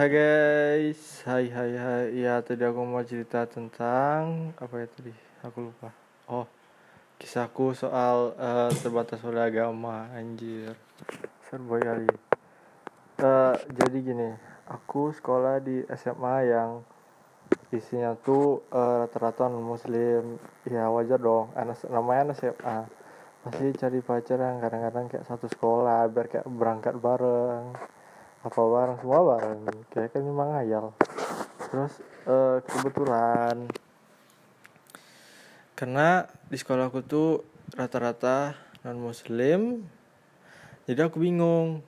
Hai guys, hai hai hai. Ya tadi aku mau cerita tentang apa ya tadi? Aku lupa. Oh, kisahku soal eh, terbatas oleh agama, anjir. Serboy kali. Eh, jadi gini, aku sekolah di SMA yang isinya tuh eh, rata-rata non muslim. Ya wajar dong, anak namanya anak SMA. Pasti cari pacar yang kadang-kadang kayak satu sekolah biar kayak berangkat bareng apa bareng? Semua bareng. Kayak kan memang ngayal. Terus eh, kebetulan karena di sekolahku tuh rata-rata non muslim jadi aku bingung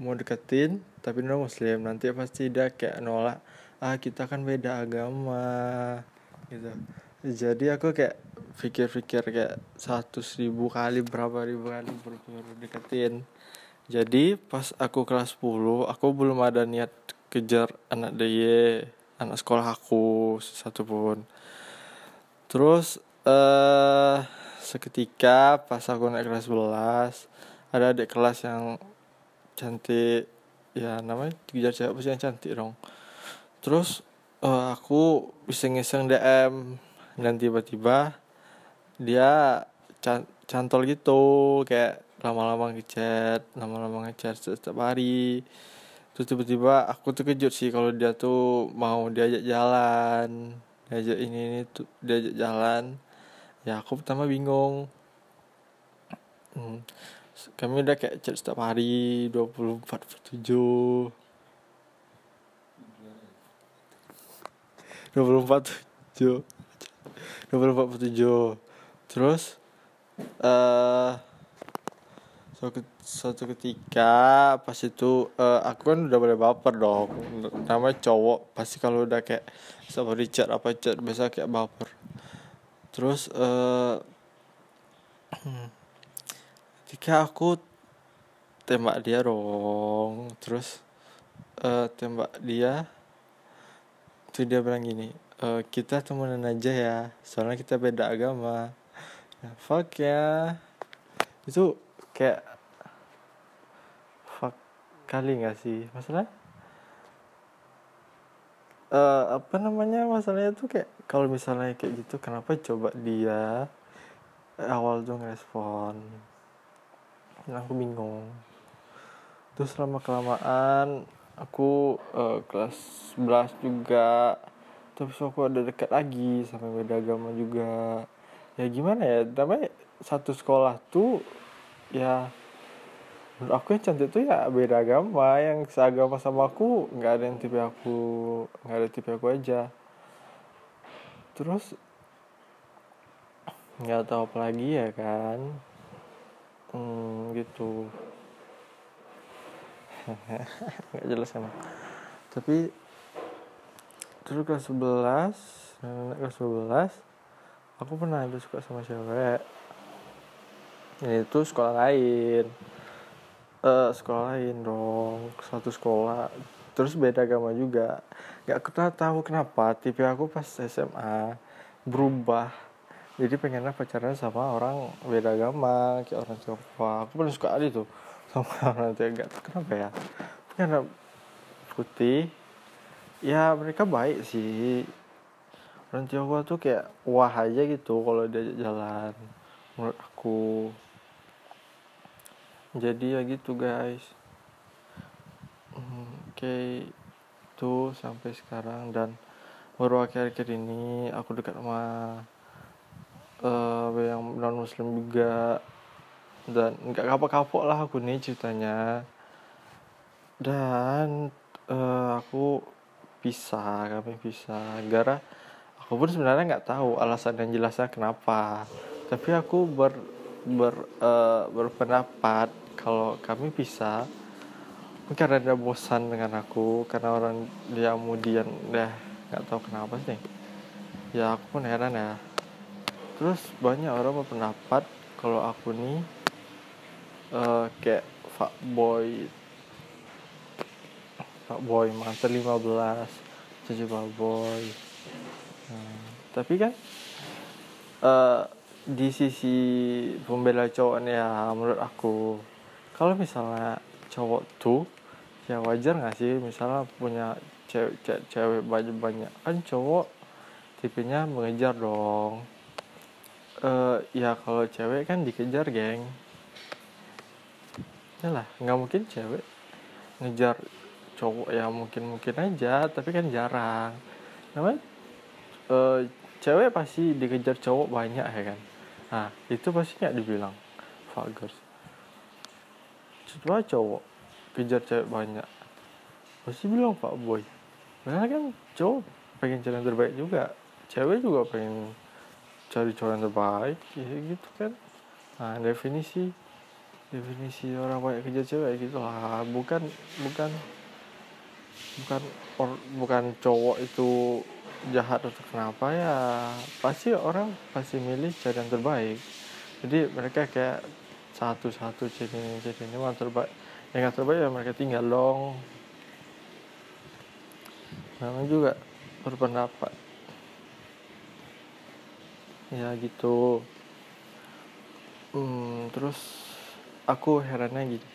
mau deketin tapi non muslim nanti pasti dia kayak nolak ah kita kan beda agama gitu. Jadi aku kayak pikir-pikir kayak satu ribu kali berapa ribu kali baru deketin jadi pas aku kelas 10 aku belum ada niat kejar anak DY anak sekolah aku satu pun. Terus eh seketika pas aku naik kelas 11 ada adik kelas yang cantik ya namanya kejar cewek pasti yang cantik dong. Terus eh, aku iseng-iseng DM dan tiba-tiba dia can- cantol gitu kayak lama-lama ngechat lama-lama ngechat setiap hari. Terus tiba-tiba aku tuh kejut sih kalau dia tuh mau diajak jalan diajak ini ini tuh diajak jalan. Ya aku pertama bingung. Hmm. kami udah kayak chat setiap hari 24 per 7 24 7 24 per 7 terus eh suatu, suatu ketika pas itu eh, aku kan udah boleh baper dong. Namanya cowok pasti kalau udah kayak sama Richard apa chat biasa kayak baper. Terus eh ketika aku tembak dia dong terus eh tembak dia tuh dia bilang gini "Eh, kita temenan aja ya soalnya kita beda agama. Ya, fuck ya. Itu kayak fuck kali nggak sih? Masalah eh apa namanya? Masalahnya tuh kayak kalau misalnya kayak gitu kenapa coba dia awal tuh ngerespon? Dan aku bingung. Terus lama kelamaan aku eh, kelas 11 juga. Terus aku ada dekat lagi sampai beda agama juga. Ya gimana ya? Namanya satu sekolah tuh ya menurut aku yang cantik tuh ya beda agama. Yang seagama sama aku nggak ada yang tipe aku nggak ada tipe aku aja. Terus nggak tahu apa lagi ya kan? Hmm, gitu. Nggak jelas emang. Tapi terus kelas 11 nah, kelas 12 aku pernah ada suka sama cewek ini tuh sekolah lain. Eh sekolah lain dong satu sekolah. Terus beda agama juga. Nggak kita tahu kenapa tipe aku pas SMA berubah. Jadi pengennya pacaran sama orang beda agama kayak orang Jawa aku paling suka tuh sama orang tahu kenapa ya. Karena putih. Ya mereka baik sih. Orang Tiongkok tuh kayak wah aja gitu kalau diajak jalan menurut aku jadi ya gitu guys. Oke tuh sampai sekarang. Dan baru akhir-akhir ini aku dekat sama eh yang non muslim juga. Dan nggak kapok-kapok lah aku nih ceritanya. Dan eh, aku pisah kami pisah gara aku pun sebenarnya nggak tahu alasan yang jelasnya kenapa. Tapi aku ber, ber eh, berpendapat kalau kami pisah mungkin dia bosan dengan aku karena orang dia kemudian deh nggak tahu kenapa sih. Ya aku pun heran ya. Terus banyak orang berpendapat kalau aku nih eh, kayak fuckboy. Fuckboy mantan 15 jadi boy Nah, tapi kan eh, di sisi pembela cowok ya menurut aku kalau misalnya cowok tuh ya wajar nggak sih? Misalnya punya cewek cewek, banyak banyak. Kan cowok tipenya mengejar dong. Uh, ya kalau cewek kan dikejar geng. Ya lah nggak mungkin cewek ngejar cowok ya mungkin mungkin aja tapi kan jarang. Namanya uh, cewek pasti dikejar cowok banyak ya kan? Nah itu pasti nggak dibilang vulgar coba cowok kejar cewek banyak. Pasti bilang pak boy. Karena kan cowok pengen cari yang terbaik juga. Cewek juga pengen cari cowok yang terbaik ya gitu kan. Nah definisi definisi orang banyak kejar cewek gitu lah. Bukan bukan bukan or, bukan cowok itu jahat atau kenapa ya. Pasti orang pasti milih cari yang terbaik. Jadi mereka kayak satu-satu ciri ini ciri ini yang terbaik yang terbaik ya mereka tinggal dong. Memang juga berpendapat. Ya gitu. Hmm, terus aku herannya gini.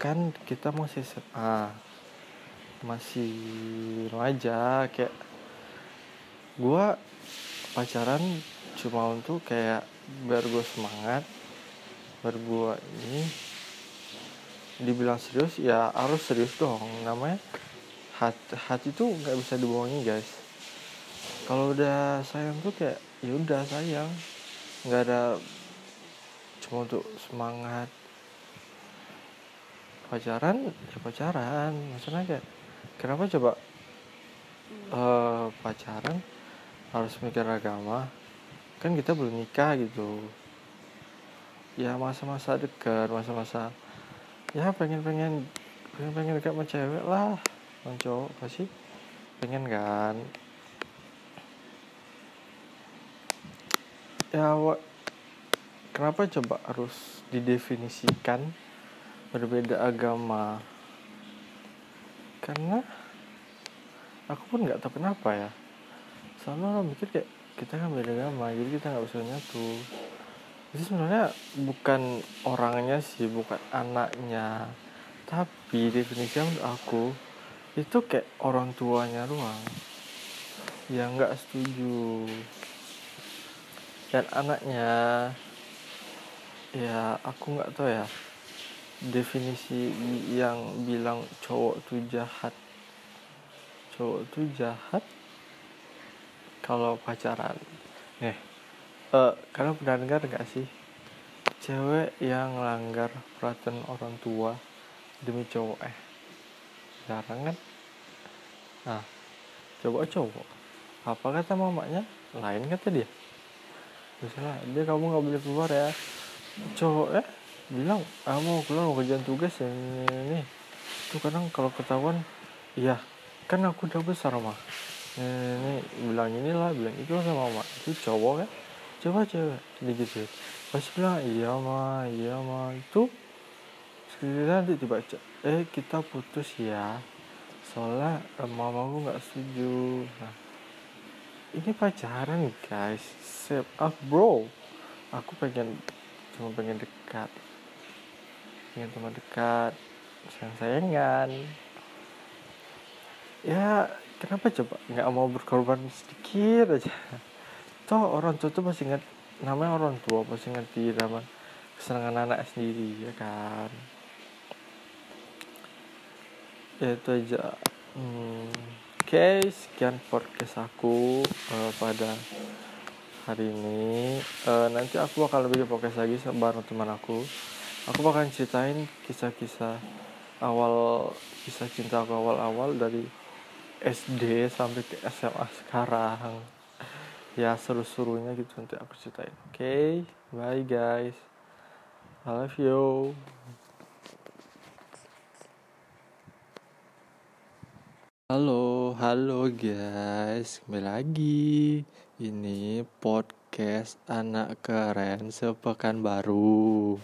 Kan kita masih SMA masih remaja kayak gua pacaran cuma untuk kayak biar gue semangat biar gue ini dibilang serius ya harus serius dong. Namanya hati hati tuh nggak bisa dibohongi guys. Kalau udah sayang tuh kayak ya udah sayang. Nggak ada cuma untuk semangat. Pacaran ya pacaran. Maksudnya kayak kenapa coba uh, pacaran harus mikir agama? Kan kita belum nikah gitu ya masa-masa dekat masa-masa ya pengen pengen pengen pengen dekat sama cewek lah. Sama pasti pengen kan? Ya wa, kenapa coba harus didefinisikan berbeda agama? Karena aku pun nggak tahu kenapa ya. Soalnya orang mikir kayak kita kan beda agama jadi kita nggak bisa nyatu itu sebenarnya bukan orangnya sih bukan anaknya. Tapi definisi menurut aku itu kayak orang tuanya doang. Yang nggak setuju. Dan anaknya ya aku nggak tahu ya. Definisi yang bilang cowok tuh jahat. Cowok tuh jahat kalau pacaran. Nih uh, kalian pernah dengar nggak sih cewek yang langgar perhatian orang tua demi cowok? Eh jarang kan? Nah coba cowok apa kata mamanya? Lain kata dia. Misalnya dia kamu nggak boleh keluar ya. Cowok ya bilang ah keluar mau kerjaan tugas ya ini, tuh kadang kalau ketahuan iya kan aku udah besar mah ini, ini bilang inilah bilang itu sama mama itu cowok kan coba cewek gitu pasti bilang iya ma iya ma itu sekali nanti dibaca eh kita putus ya soalnya eh, mamaku nggak setuju nah ini pacaran guys save up bro aku pengen cuma pengen dekat pengen teman dekat sayang sayangan ya kenapa coba nggak mau berkorban sedikit aja toh orang tua tuh masih ingat namanya orang tua pasti ngerti nama kesenangan anak sendiri ya kan? Ya itu aja. Hmm, oke okay, sekian podcast aku uh, pada hari ini. Uh, nanti aku bakal lebih podcast lagi bareng teman aku. Aku bakal ceritain kisah-kisah awal kisah cinta aku awal-awal dari SD sampai ke SMA sekarang ya seru-serunya gitu nanti aku ceritain oke okay? bye guys I love you Halo, halo guys, kembali lagi. Ini podcast anak keren sepekan baru.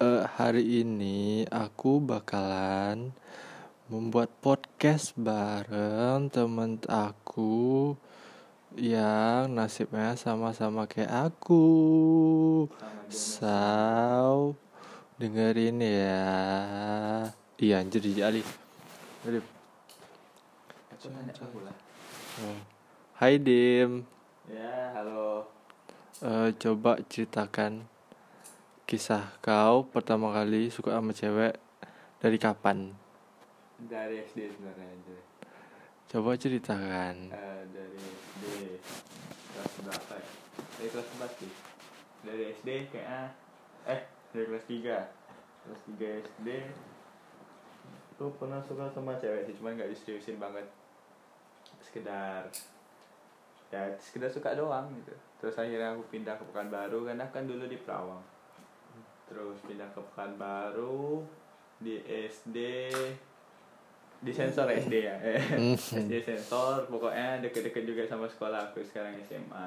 Uh, hari ini aku bakalan membuat podcast bareng temen aku yang nasibnya sama-sama kayak aku. So, dengerin ya. iya anjir di Ali Alif. Hai Dim Ya, halo. Eh, coba ceritakan kisah kau pertama kali suka sama cewek dari kapan Dari SD sebenarnya. Coba ceritakan. Eh, dari SD kelas berapa ya? Dari kelas berapa sih? Dari SD kayaknya eh dari kelas 3 kelas 3 SD tuh pernah suka sama cewek sih cuman nggak diseriusin banget. Sekedar ya sekedar suka doang gitu. Terus akhirnya aku pindah ke Pekanbaru karena kan dulu di Perawang. Terus pindah ke Pekanbaru di SD di sensor SD ya. SD sensor pokoknya deket-deket juga sama sekolah aku sekarang SMA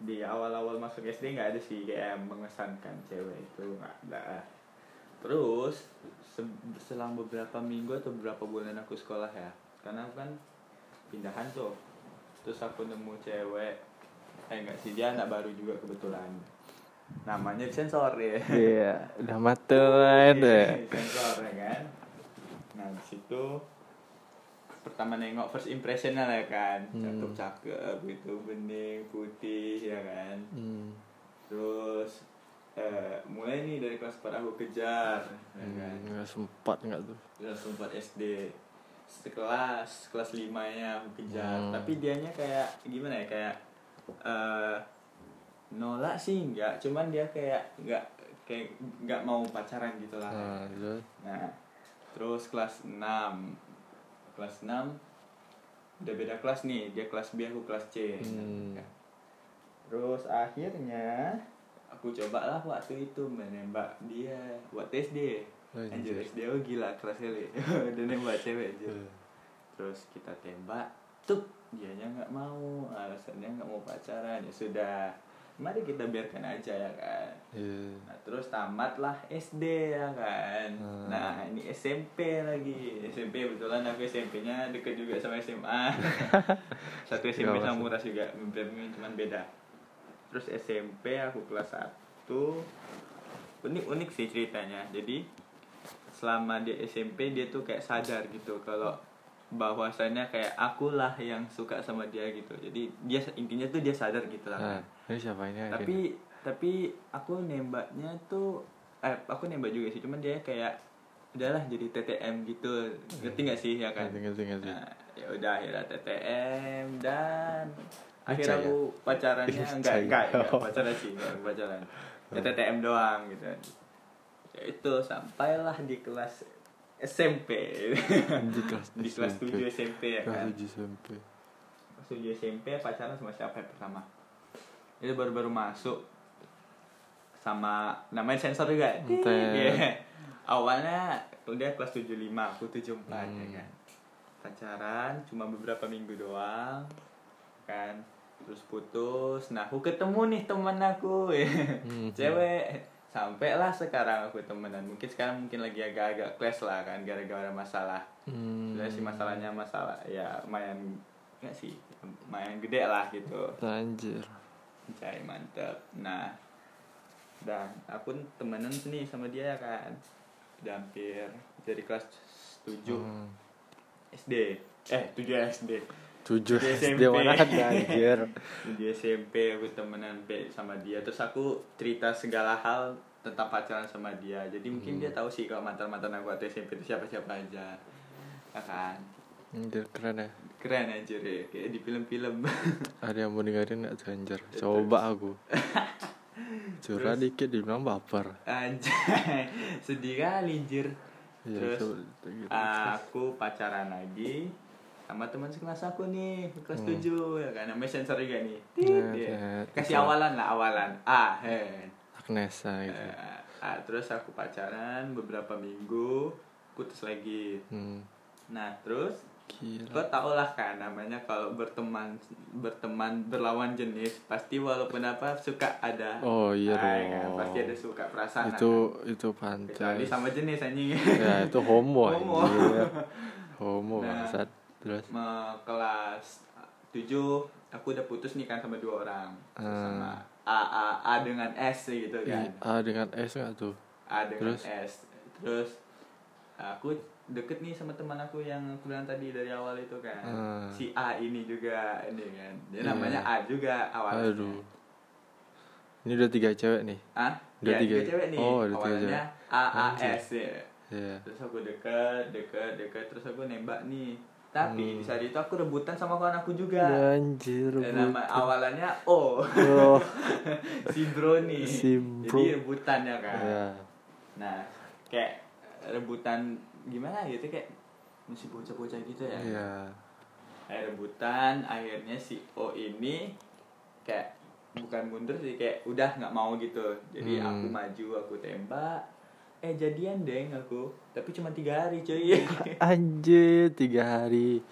di awal-awal masuk SD nggak ada sih kayak mengesankan cewek itu nggak ada. Terus se- selang beberapa minggu atau beberapa bulan aku sekolah ya karena aku kan pindahan tuh. Terus aku nemu cewek eh enggak sih dia anak baru juga kebetulan. Namanya sensor ya. Iya udah materan deh. sensor ya kan nah di situ pertama nengok first impression lah kan. Hmm. cakep cakep gitu bening putih ya kan. Hmm. terus eh, mulai nih dari kelas 4 aku kejar ya kan. Hmm, nggak sempat nggak tuh? Kelas 4 SD sekelas kelas 5 nya aku kejar. Hmm. tapi dianya kayak gimana ya kayak eh nolak sih enggak cuman dia kayak enggak kayak enggak mau pacaran gitu lah. Nah, Nah, terus kelas 6 Kelas 6 Udah beda kelas nih, dia kelas B, aku kelas C. Hmm. Terus akhirnya Aku cobalah waktu itu menembak dia Waktu SD Anjir Anjir. SD, oh gila keras kali. Udah nembak cewek aja Eh, Terus kita tembak Tuh, dianya nggak mau Alasannya nggak mau pacaran Ya sudah Mari kita biarkan aja ya kan iya. Nah, terus tamatlah SD ya kan. Hmm. Nah, ini SMP lagi. SMP betulan aku SMP-nya deket juga sama SMA. Satu SMP sama. Muras juga, cuman beda. Terus SMP aku kelas 1. Unik-unik sih ceritanya. Jadi selama dia SMP dia tuh kayak sadar gitu kalau bahwasanya kayak akulah yang suka sama dia gitu. Jadi dia intinya tuh dia sadar gitu lah. nah kan ini siapa ini? Tapi tapi aku nembaknya tuh eh aku nembak juga sih. Cuman dia kayak udahlah jadi TTM gitu. Ngerti gak sih ya kan? Ngerti ngerti ngerti. Nah, ya udah akhirnya TTM dan akhirnya aku pacarannya enggak enggak, enggak pacaran sih enggak pacaran. Ya, TTM doang gitu. Ya itu sampailah di kelas SMP di kelas di kelas SMP. 7 SMP ya kelas kan 7 SMP kelas 7 SMP pacaran sama siapa ya pertama itu baru-baru masuk sama namanya sensor juga. Iya. awalnya dia kelas 75 aku 74 ya Hmm. kan pacaran cuma beberapa minggu doang kan terus putus nah aku ketemu nih temen aku Hmm. cewek sampailah sekarang aku temenan mungkin sekarang mungkin lagi agak-agak clash lah kan gara-gara masalah. Hmm. Sebenarnya sih masalahnya masalah ya lumayan enggak sih lumayan gede lah gitu. Anjir cari mantep. Nah dan aku temenan nih sama dia kan. Udah hampir dari kelas 7 Hmm. SD eh 7 SD 7 Di SD SMP. mana ada anjir. Di SMP aku temenan sama dia. Terus aku cerita segala hal tentang pacaran sama dia. Jadi mungkin Hmm. dia tahu sih kalau mantan mantan aku waktu SMP itu siapa siapa aja. Ya kan? Anjir keren ya. Keren aja deh kayak di film-film. Ada yang mau dengerin nggak anjir coba aku. Curah Terus? dikit dibilang baper. Anjay, sedih kali jir. Iya, Terus coba gitu. aku pacaran lagi sama teman sekelas aku nih, kelas Hmm. 7 ya kan, namanya sensor juga nih. Tit, Net, dia. net. Kasih Betul. awalan lah, awalan. Ah, he. Agnesa gitu Eh, ah, terus aku pacaran beberapa minggu, putus lagi. hmm. Nah, terus gila kau tau lah kan namanya kalau berteman berteman berlawan jenis pasti walaupun apa suka ada Oh, iya Ah, ya kan? dong. pasti ada suka perasaan itu kan? itu kecuali pantas sama jenis anjing ya itu homo Homo. homo Nah. bangsat terus Me- kelas 7 aku udah putus nih kan sama dua orang Ah. sama A A A dengan S gitu kan A dengan S nggak tuh A dengan Terus? S terus aku deket nih sama teman aku yang aku bilang tadi dari awal itu kan Ah. si A ini juga ini kan dia Iya. namanya A juga awalnya Aduh. Ini udah tiga cewek nih. ah Udah ya, tiga. tiga cewek nih Oh, udah tiga awalnya A A S ya Iya. terus aku deket deket deket terus aku nembak nih tapi Hmm. di saat itu aku rebutan sama kawan aku juga Anjir. Dan nama awalannya O Oh. si bro nih Si bro. jadi rebutan ya kan Iya. nah kayak rebutan gimana gitu kayak masih bocah-bocah gitu ya Iya. kayak rebutan akhirnya si O ini kayak bukan mundur sih kayak udah nggak mau gitu jadi Hmm. aku maju aku tembak eh jadian deng aku tapi cuma tiga hari cuy Anjir, tiga hari.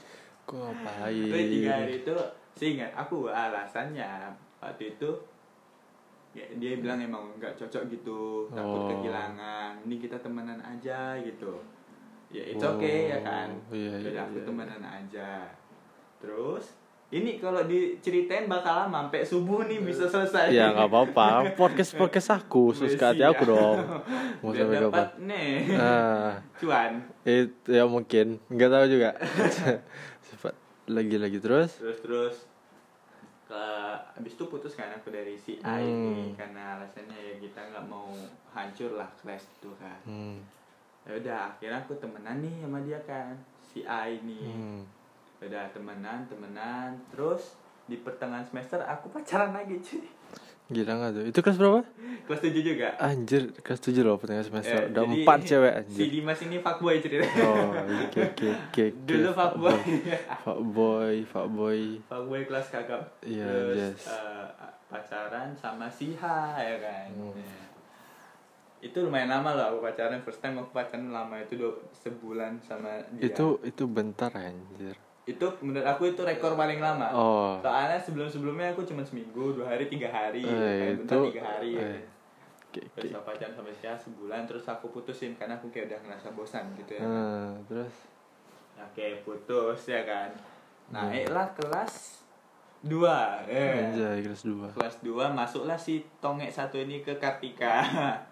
Kok ngapain? tapi tiga hari itu sih ingat aku alasannya waktu itu ya, dia bilang emang nggak cocok gitu takut Oh. kehilangan ini kita temenan aja gitu ya itu Oh, oke ya kan iya, iya, Jadi aku iya. temenan aja terus ini kalau diceritain bakal lama sampai subuh nih bisa selesai Ya nggak apa-apa. Podcast podcast aku, sus ke hati aku dong. Mau sampai dapat kapan? nih Ah, cuan itu ya mungkin. Nggak tahu juga. Cepat lagi-lagi terus. terus terus ke abis itu putus kan aku dari si A Hmm. ini karena alasannya ya kita nggak mau hancur lah kelas itu kan Hmm. ya udah akhirnya aku temenan nih sama dia kan si A ini Hmm. Udah temenan temenan terus di pertengahan semester aku pacaran lagi cuy Gila nggak tuh? Itu kelas berapa? kelas 7 juga Anjir, kelas 7 loh pertengahan semester. Eh, Udah jadi empat cewek si anjir. Dimas ini fuckboy cerita Oh, oke oke oke. dulu fuckboy Fuckboy, fuckboy. fuckboy kelas kakak Iya, terus yes. eh, pacaran sama si H ya kan Hmm. Ya. itu lumayan lama loh aku pacaran first time aku pacaran lama itu do, sebulan sama dia Itu itu bentar anjir. Itu menurut aku itu rekor paling lama Oh. soalnya sebelum sebelumnya aku cuma seminggu dua hari tiga hari Eh, kayak bentar itu- tiga hari ya. eh, Oke terus oke. aku pacaran sama si H sebulan terus aku putusin karena aku kayak udah ngerasa bosan gitu ya Nah, terus Oke, putus ya kan. Hmm. Naiklah kelas 2. Eh. anjay kelas 2. Kelas 2 masuklah si tongek satu ini ke Kartika.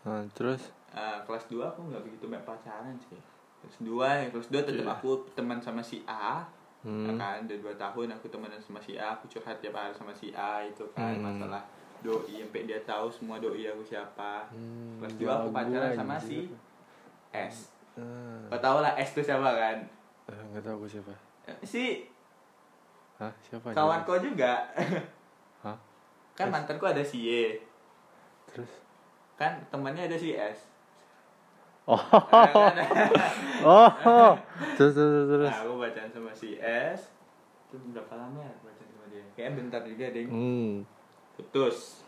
Nah, terus Eh, kelas 2 aku nggak begitu banyak pacaran sih. Kelas 2, ya kelas 2 tetap Iya. aku teman sama si A. Ya hmm. kan, udah 2 tahun aku temenan sama si A, aku curhat tiap hari sama si A itu kan Hmm. masalah doi sampai dia tahu semua doi aku siapa. Hmm, Kelas 2 aku pacaran sama si S. Ah, Kau tau lah S itu siapa kan? eh, nggak tahu aku siapa. Si Hah, siapa? kawan kau juga. Hah? kan mantanku ada si Y Terus kan temannya ada si S Oh. Kan? Oh. Terus terus terus. nah aku bacaan sama si S itu berapa lama ya bacaan sama dia kayak bentar juga deh Hmm. putus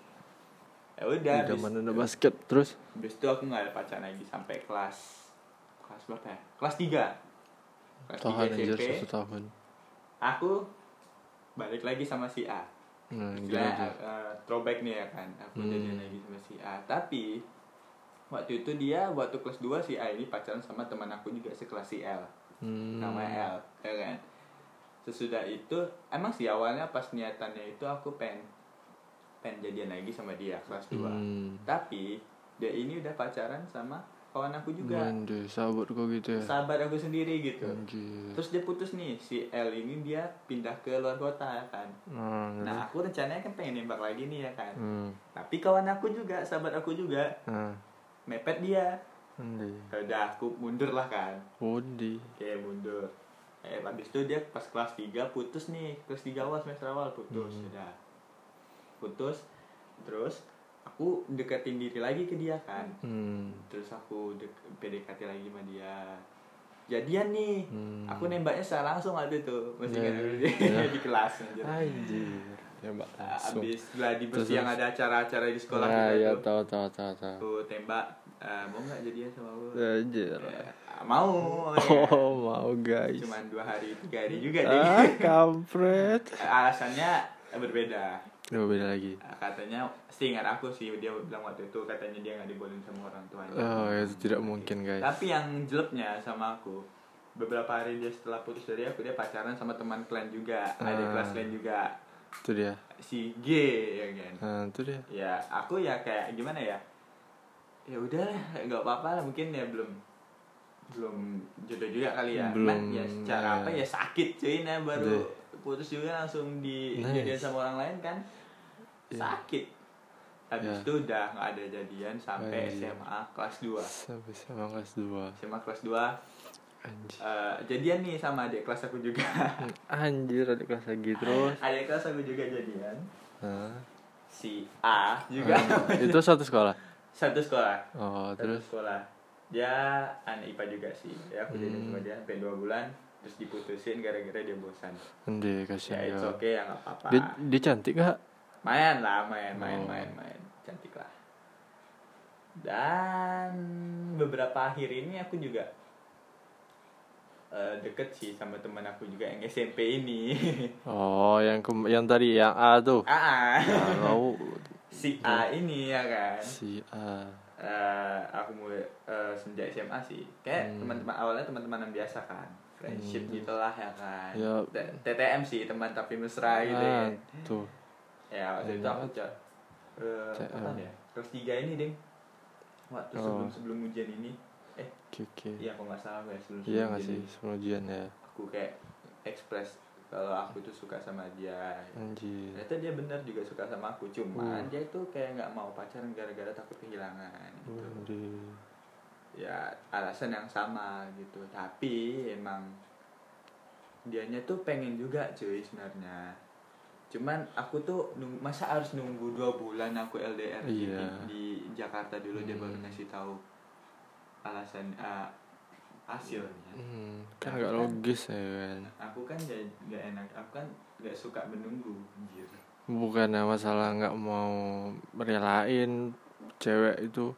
ya udah Udah mana ada basket terus? habis itu aku nggak ada pacaran lagi sampai kelas kelas berapa ya kelas 3 kelas Tahan 3 anjir SMP satu tahun. aku balik lagi sama si A Nah, aja. uh, throwback nih ya kan aku Hmm. jadian lagi sama si A tapi waktu itu dia waktu kelas 2 si A ini pacaran sama teman aku juga sekelas si L Hmm. namanya L ya kan sesudah itu emang sih awalnya pas niatannya itu aku pengen pengen jadian lagi sama dia kelas 2 Hmm. tapi dia ini udah pacaran sama kawan aku juga Mande, sahabat kau gitu ya. sahabat aku sendiri gitu Anjir. terus dia putus nih si L ini dia pindah ke luar kota ya kan Nah, nah aku rencananya kan pengen nembak lagi nih ya kan Hmm. tapi kawan aku juga sahabat aku juga Nah, mepet dia. Ya udah aku mundur lah kan Odi. kayak mundur eh habis itu dia pas kelas 3 putus nih kelas 3 awal semester awal putus Hmm. udah putus terus aku deketin diri lagi ke dia kan Hmm. terus aku dek- PDKT lagi sama dia jadian nih Hmm. aku nembaknya secara langsung waktu itu masih Ya, ingat ya. di kelas anjir. Anjir. Tembak langsung. abis gladi bersih yang ada acara-acara di sekolah Nah, kita ya tuh tahu tahu tahu tahu. aku tembak eh, mau nggak jadian sama aku Anjir. Ya, mau ya. Oh, mau guys. cuman dua hari tiga hari juga Ah, deh kampret. alasannya berbeda Oh, beda lagi. katanya sih ingat aku sih dia bilang waktu itu katanya dia nggak dibolehin sama orang tuanya Oh, itu tidak mungkin, guys. tapi yang jeleknya sama aku beberapa hari dia setelah putus dari aku dia pacaran sama teman klan juga ada Ah. kelas lain juga Itu dia. si G ya kan Nah, itu dia. ya aku ya kayak gimana ya ya udah nggak apa-apa lah mungkin ya belum belum jodoh juga kali ya Belum, Cuman ya secara ya. apa ya sakit cuy nah baru Deh. putus juga langsung di Nice. jadian sama orang lain kan Iya. sakit habis Ya. itu udah nggak ada jadian sampai. SMA kelas 2 Sampai sama kelas 2 SMA kelas 2 Anjir. Eh, jadian nih sama adik kelas aku juga. Anjir adik kelas lagi terus. Adik kelas aku juga jadian. Hah? si A juga. Ah, Itu satu sekolah? satu sekolah. Oh satu terus? sekolah. Dia anak IPA juga sih. Ya aku jadi Hmm. sama dia sampai dua bulan terus diputusin gara-gara dia bosan. Ande ya kasihan it's ya okay ya nggak apa-apa. Dia, dia cantik gak? main lah main main Oh. main main. Cantik lah. Dan beberapa akhir ini aku juga eh, deket sih sama teman aku juga yang SMP ini. Oh yang kem- yang tadi yang A tuh? Ah Kalau si A ini ya kan? Si A. Eh, aku mulai eh, sejak SMA sih. Kayak Hmm. teman-teman awalnya teman-teman yang biasa kan? Friendship Hmm. gitulah ya kan? Ya. TTM sih teman tapi mesra gitu ya. Ah, tuh. Ya waktu itu aku cok eh, kapan ya kelas tiga ini ding. Waktu Oh. sebelum sebelum ujian ini Oke oke. Iya aku nggak salah ya sebelum Iya sebelum gak ujian sih? Sebelum ujian ya. Aku kayak express kalau aku tuh suka sama dia. Anjir. Ternyata dia benar juga suka sama aku. Cuman Uh. dia tuh kayak nggak mau pacaran gara-gara takut kehilangan gitu. Anjir. Ya alasan yang sama gitu. Tapi emang dianya tuh pengen juga cuy sebenarnya. Cuman aku tuh nung- masa harus nunggu dua bulan aku LDR di- Iya. di, Jakarta dulu dia baru Hmm. ngasih tahu alasan uh, hasilnya Hmm, kan gak logis ya kan. aku kan gak, gak enak aku kan gak suka menunggu anjir. Bukannya masalah nggak mau merelain cewek itu.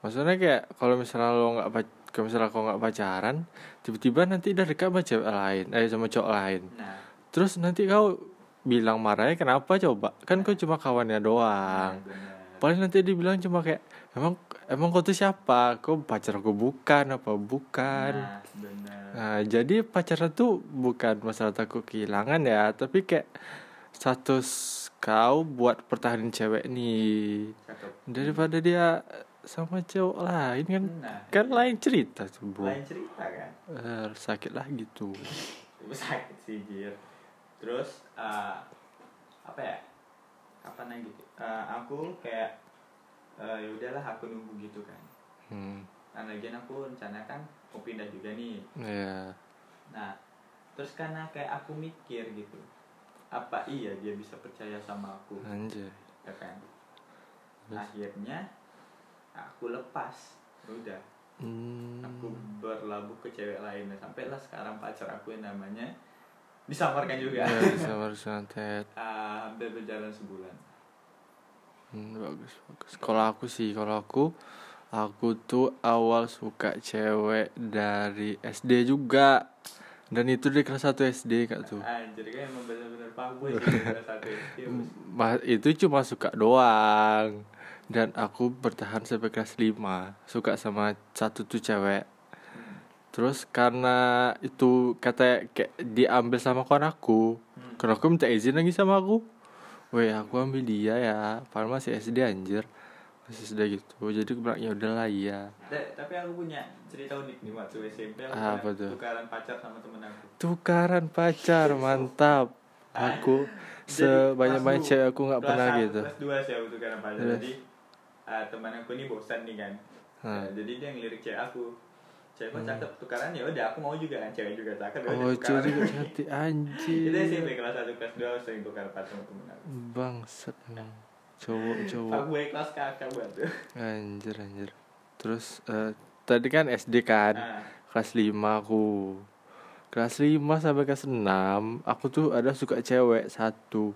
Maksudnya kayak kalau misalnya lo nggak kalau misalnya kau nggak pacaran tiba-tiba nanti udah dekat sama cewek lain eh sama cowok lain. Nah. Terus nanti kau bilang marahnya kenapa coba? Kan kau cuma kawannya doang. Bener. paling nanti dibilang cuma kayak emang emang kau tuh siapa? Kau pacar kau bukan apa? Bukan. Nah bener nah jadi pacaran tuh bukan masalah takut kehilangan ya tapi kayak status kau buat pertahanin cewek nih. Daripada dia sama cowok lain kan? Nah kan lain cerita tuh bro lain cerita kan? Eh, sakit lah gitu. Itu sakit sih jir terus eh, apa ya? Apa lagi? Gitu Eh, aku kayak eh, ya udahlah aku nunggu gitu kan. Hmm. Nah lagian aku rencana kan mau pindah juga nih. Ya nah terus karena kayak aku mikir gitu apa iya dia bisa percaya sama aku? Anjay. Ya kan? Terus? akhirnya aku lepas. Ya udah. Hmm. aku berlabuh ke cewek lain. Dan sampailah sekarang pacar aku yang namanya disamarkan juga. Ya bisa harus santet. Ah, hampir berjalan sebulan hmm, bagus bagus. Kalau aku sih kalau aku aku tuh awal suka cewek dari SD juga. Dan itu di kelas 1 SD kak tuh. Anjir kan emang bener-bener bos. Ma- itu cuma suka doang. Dan aku bertahan sampai kelas 5 suka sama satu tuh cewek. Terus karena itu kata kayak diambil sama kawan aku Hmm. karena aku minta izin lagi sama aku Weh aku ambil dia ya. Padahal masih SD anjir. Masih SD gitu. Jadi aku bilang ya udahlah iya. Tapi aku punya cerita unik nih waktu SMP aku Apa tuh? tukaran pacar sama temen aku. Tukaran pacar mantap. Aku sebanyak-banyak kelas cewek aku nggak pernah gitu. kelas 2 sih aku tukaran pacar. Terus? jadi ah, teman aku ini bosan nih kan. Hmm. Nah, jadi dia ngelirik cewek aku cewek kok cakep tukaran ya udah aku mau juga kan cewek juga cakep ya Oh cewek juga cantik anjir itu SMP kelas 1 kelas 2 sering tukar pacar sama temen aku Bangsat emang. Cowok-cowok. Fuckboy kelas kakak buat tuh. Anjir anjir. Terus eh, Tadi kan SD kan nah, kelas 5 aku. Kelas 5 sampai kelas 6 aku tuh ada suka cewek satu.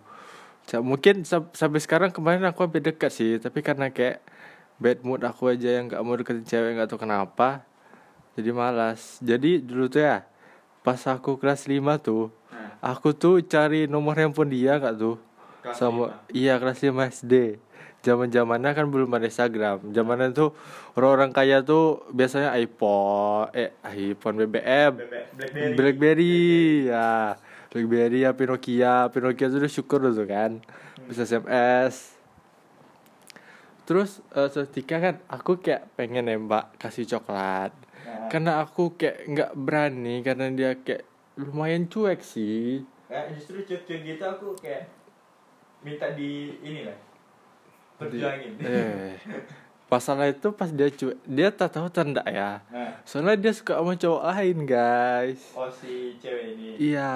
Mungkin sam- sampai sekarang kemarin aku hampir dekat sih tapi karena kayak bad mood aku aja yang gak mau deketin cewek nggak tahu kenapa jadi malas. Jadi dulu tuh ya pas aku kelas 5 tuh nah aku tuh cari nomor handphone dia gak tuh. Kelas sama 5. iya kelas 5 SD zaman zamannya kan belum ada Instagram. Zamanan tuh orang-orang kaya tuh biasanya iPhone eh iPhone BBM Bebe- Blackberry. BlackBerry ya BlackBerry ya HP Nokia tuh udah syukur tuh kan. Bisa SMS terus eh, seketika kan aku kayak pengen nembak kasih coklat. Karena aku kayak nggak berani karena dia kayak lumayan cuek sih. Nah, justru cuek-cuek gitu aku kayak minta di ini lah perjuangin. eh. Masalah itu pas dia cuek dia tak tahu tanda ya. Nah, soalnya dia suka sama cowok lain guys. Oh si cewek ini. iya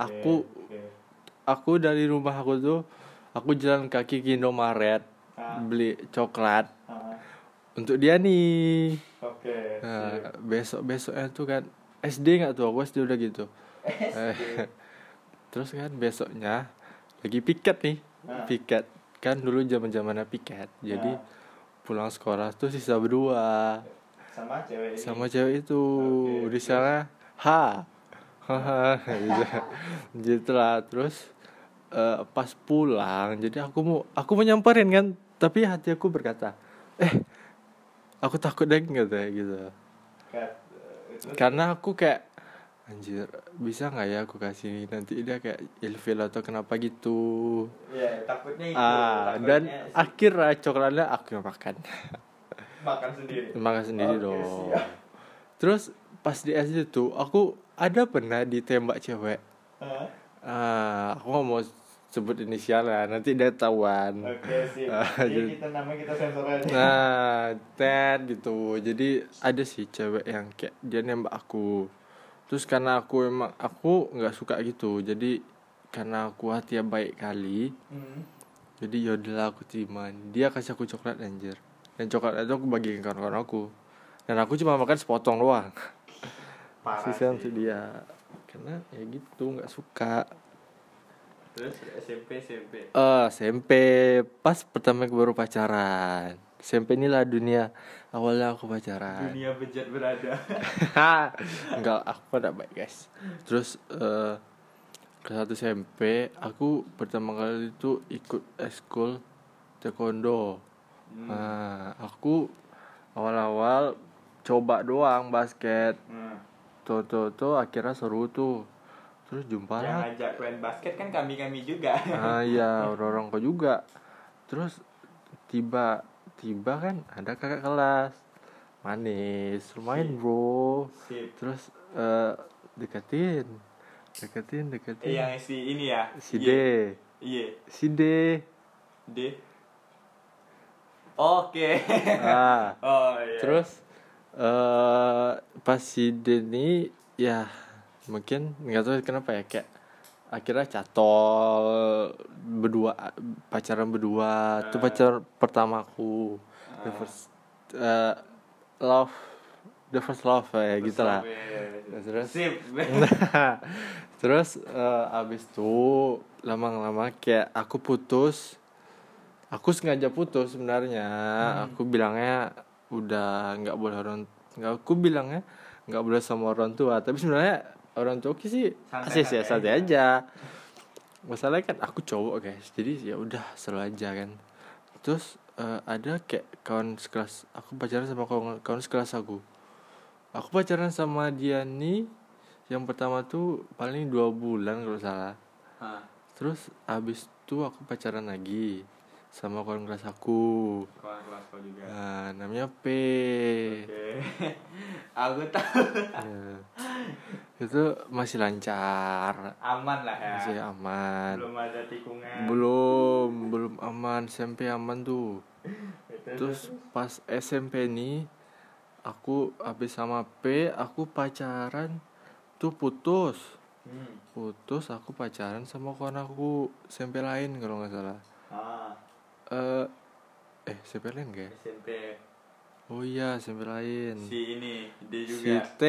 Oke, aku oke. aku dari rumah aku tuh aku jalan kaki ke Indomaret Ah. beli coklat. Ah, untuk dia nih Oke. nah, besok besoknya tuh kan. SD nggak tuh? Aku SD udah gitu. Eh, terus kan besoknya lagi piket nih. Ah. piket. Kan dulu zaman zamannya piket. Jadi Ah. pulang sekolah tuh sisa berdua. Sama cewek ini. sama cewek itu. Oke, di sana ha haha gitu lah terus eh, pas pulang jadi aku mau aku mau nyamperin kan. Tapi hati aku berkata eh aku takut deh gitu gitu karena aku kayak anjir bisa nggak ya aku kasih ini nanti dia kayak ilfil atau kenapa gitu Iya, takutnya itu. ah dan takutnya si- akhirnya coklatnya aku yang makan makan sendiri. makan sendiri Oke, dong siap. terus pas di SD tuh aku ada pernah ditembak cewek Hah? ah aku nggak mau sebut inisial lah nanti dia tahuan. Oke sih. Ah, Jadi jadi- kita nama kita sensor aja. nah Ted gitu. Jadi ada sih cewek yang kayak dia nembak aku. Terus karena aku emang aku nggak suka gitu. Jadi karena aku hati yang baik kali Hmm. jadi yaudahlah aku terima. Dia kasih aku coklat anjir. Dan coklat itu aku bagiin kawan-kawan aku. Dan aku cuma makan sepotong doang. Parah sisa sih. untuk dia. Karena ya gitu nggak suka Terus SMP SMP. eh SMP pas pertama aku baru pacaran SMP inilah dunia awalnya aku pacaran Dunia bejat berada. enggak aku ada baik guys terus eh ke satu SMP aku pertama kali itu ikut eskul taekwondo Hmm. nah aku awal-awal coba doang basket Hmm. tuh tuh tuh akhirnya seru tuh terus jumpa Yang lah ngajak main basket kan kami-kami juga. ah iya orang-orang kok juga terus tiba tiba kan ada kakak kelas manis lumayan bro Sip. terus eh deketin deketin Eh, deketin yang si ini ya. si D Iya. Si D D. Oke. ah oh iya. terus eh pas si D ini ya mungkin nggak tahu kenapa ya kayak akhirnya catol berdua pacaran berdua. Itu Ah. pacar pertamaku. The Ah. first eh, love the first love ya gitu lah. Terus, terus? Sip. terus eh, abis itu lama-lama kayak aku putus. Aku sengaja putus sebenarnya. Aku bilangnya udah nggak boleh orang nggak aku bilangnya nggak boleh sama orang tua. Tapi sebenarnya orang tua sih Santai-santai asik sih santai aja. aja masalahnya kan aku cowok guys jadi ya udah selalu aja kan terus eh, ada kayak kawan sekelas aku pacaran sama kawan kawan sekelas aku aku pacaran sama dia nih yang pertama tuh paling dua bulan kalau salah Hah, terus abis itu aku pacaran lagi sama kawan kelas aku kawan kelas kau juga. nah, namanya P Oke. Aku tahu. Ya. Itu masih lancar Aman lah ya. masih aman Belum ada tikungan. belum belum aman SMP aman tuh terus pas SMP nih aku habis sama P aku pacaran tuh putus Hmm. putus aku pacaran sama kawan aku SMP lain kalau nggak salah Ah, eh eh SMP lain gak ya? SMP. Oh iya SMP lain. Si ini, dia si juga. T.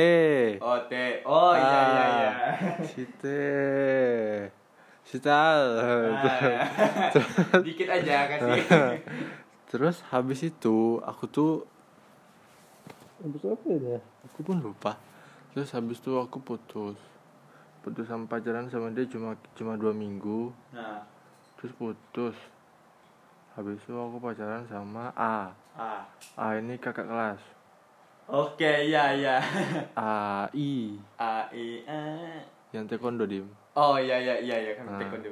Oh, T. Oh, iya iya iya. Ah, si T. Si Tal. Ah, Dikit aja kasih. terus habis itu aku tuh habis apa ya aku pun lupa. Terus habis itu aku putus. Putus sama pacaran sama dia cuma cuma dua minggu. Nah, terus putus. Habis itu aku pacaran sama A ah. A ini kakak kelas Oke, iya iya. A I A I A. yang taekwondo dim Oh iya iya iya iya kan Ah. taekwondo.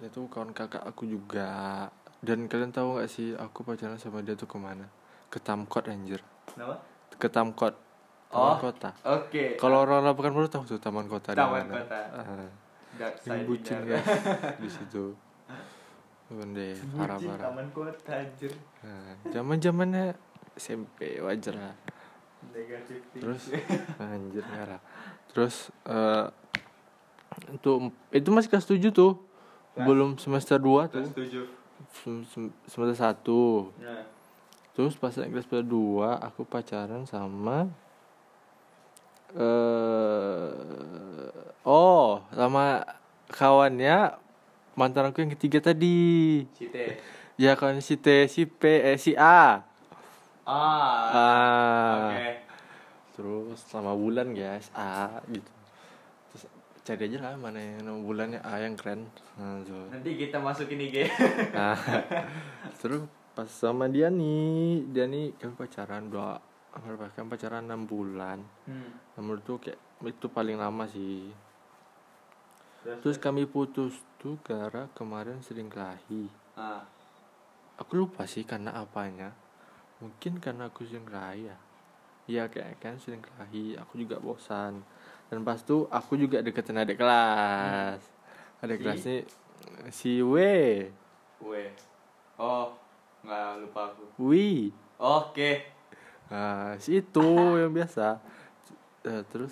itu kawan kakak aku juga dan kalian tahu nggak sih aku pacaran sama dia tuh ke mana ke Tamkot anjir Kenapa? ke Tamkot taman Oh. kota Oke. kalau orang lapangan baru tahu tuh taman kota Taman kota. Ah, Dark yang bucin guys di situ Bende, parah parah taman kota anjir. nah, zaman zamannya SMP wajar lah Negatif terus anjir merah terus eh itu itu masih kelas 7 tuh Kelas? belum semester 2 tuh Terus tujuh. Sem- sem- semester 1 Nah. terus pas naik kelas 2 aku pacaran sama eh oh sama kawannya mantan aku yang ketiga tadi Cite. ya kawan si T si P eh si A Ah. ah Oke. terus selama bulan guys A gitu terus cari aja lah mana yang nama bulannya A yang keren nah, tuh. Nanti kita masukin IG. nah terus pas sama dia nih dia nih kami pacaran dua berapa kan pacaran enam bulan Hmm. menurut tuh kayak itu paling lama sih Terus, terus kami putus tuh gara kemarin sering kelahi. Ah. aku lupa sih karena apanya. Mungkin karena aku sering kelahi ya. Iya kayak kan sering kelahi. Aku juga bosan. Dan pas tuh aku juga deketin adik kelas. Adik Si? kelas nih si W. Gue. Oh, nggak lupa aku. Wi Oke. nah si itu yang biasa. Eh, terus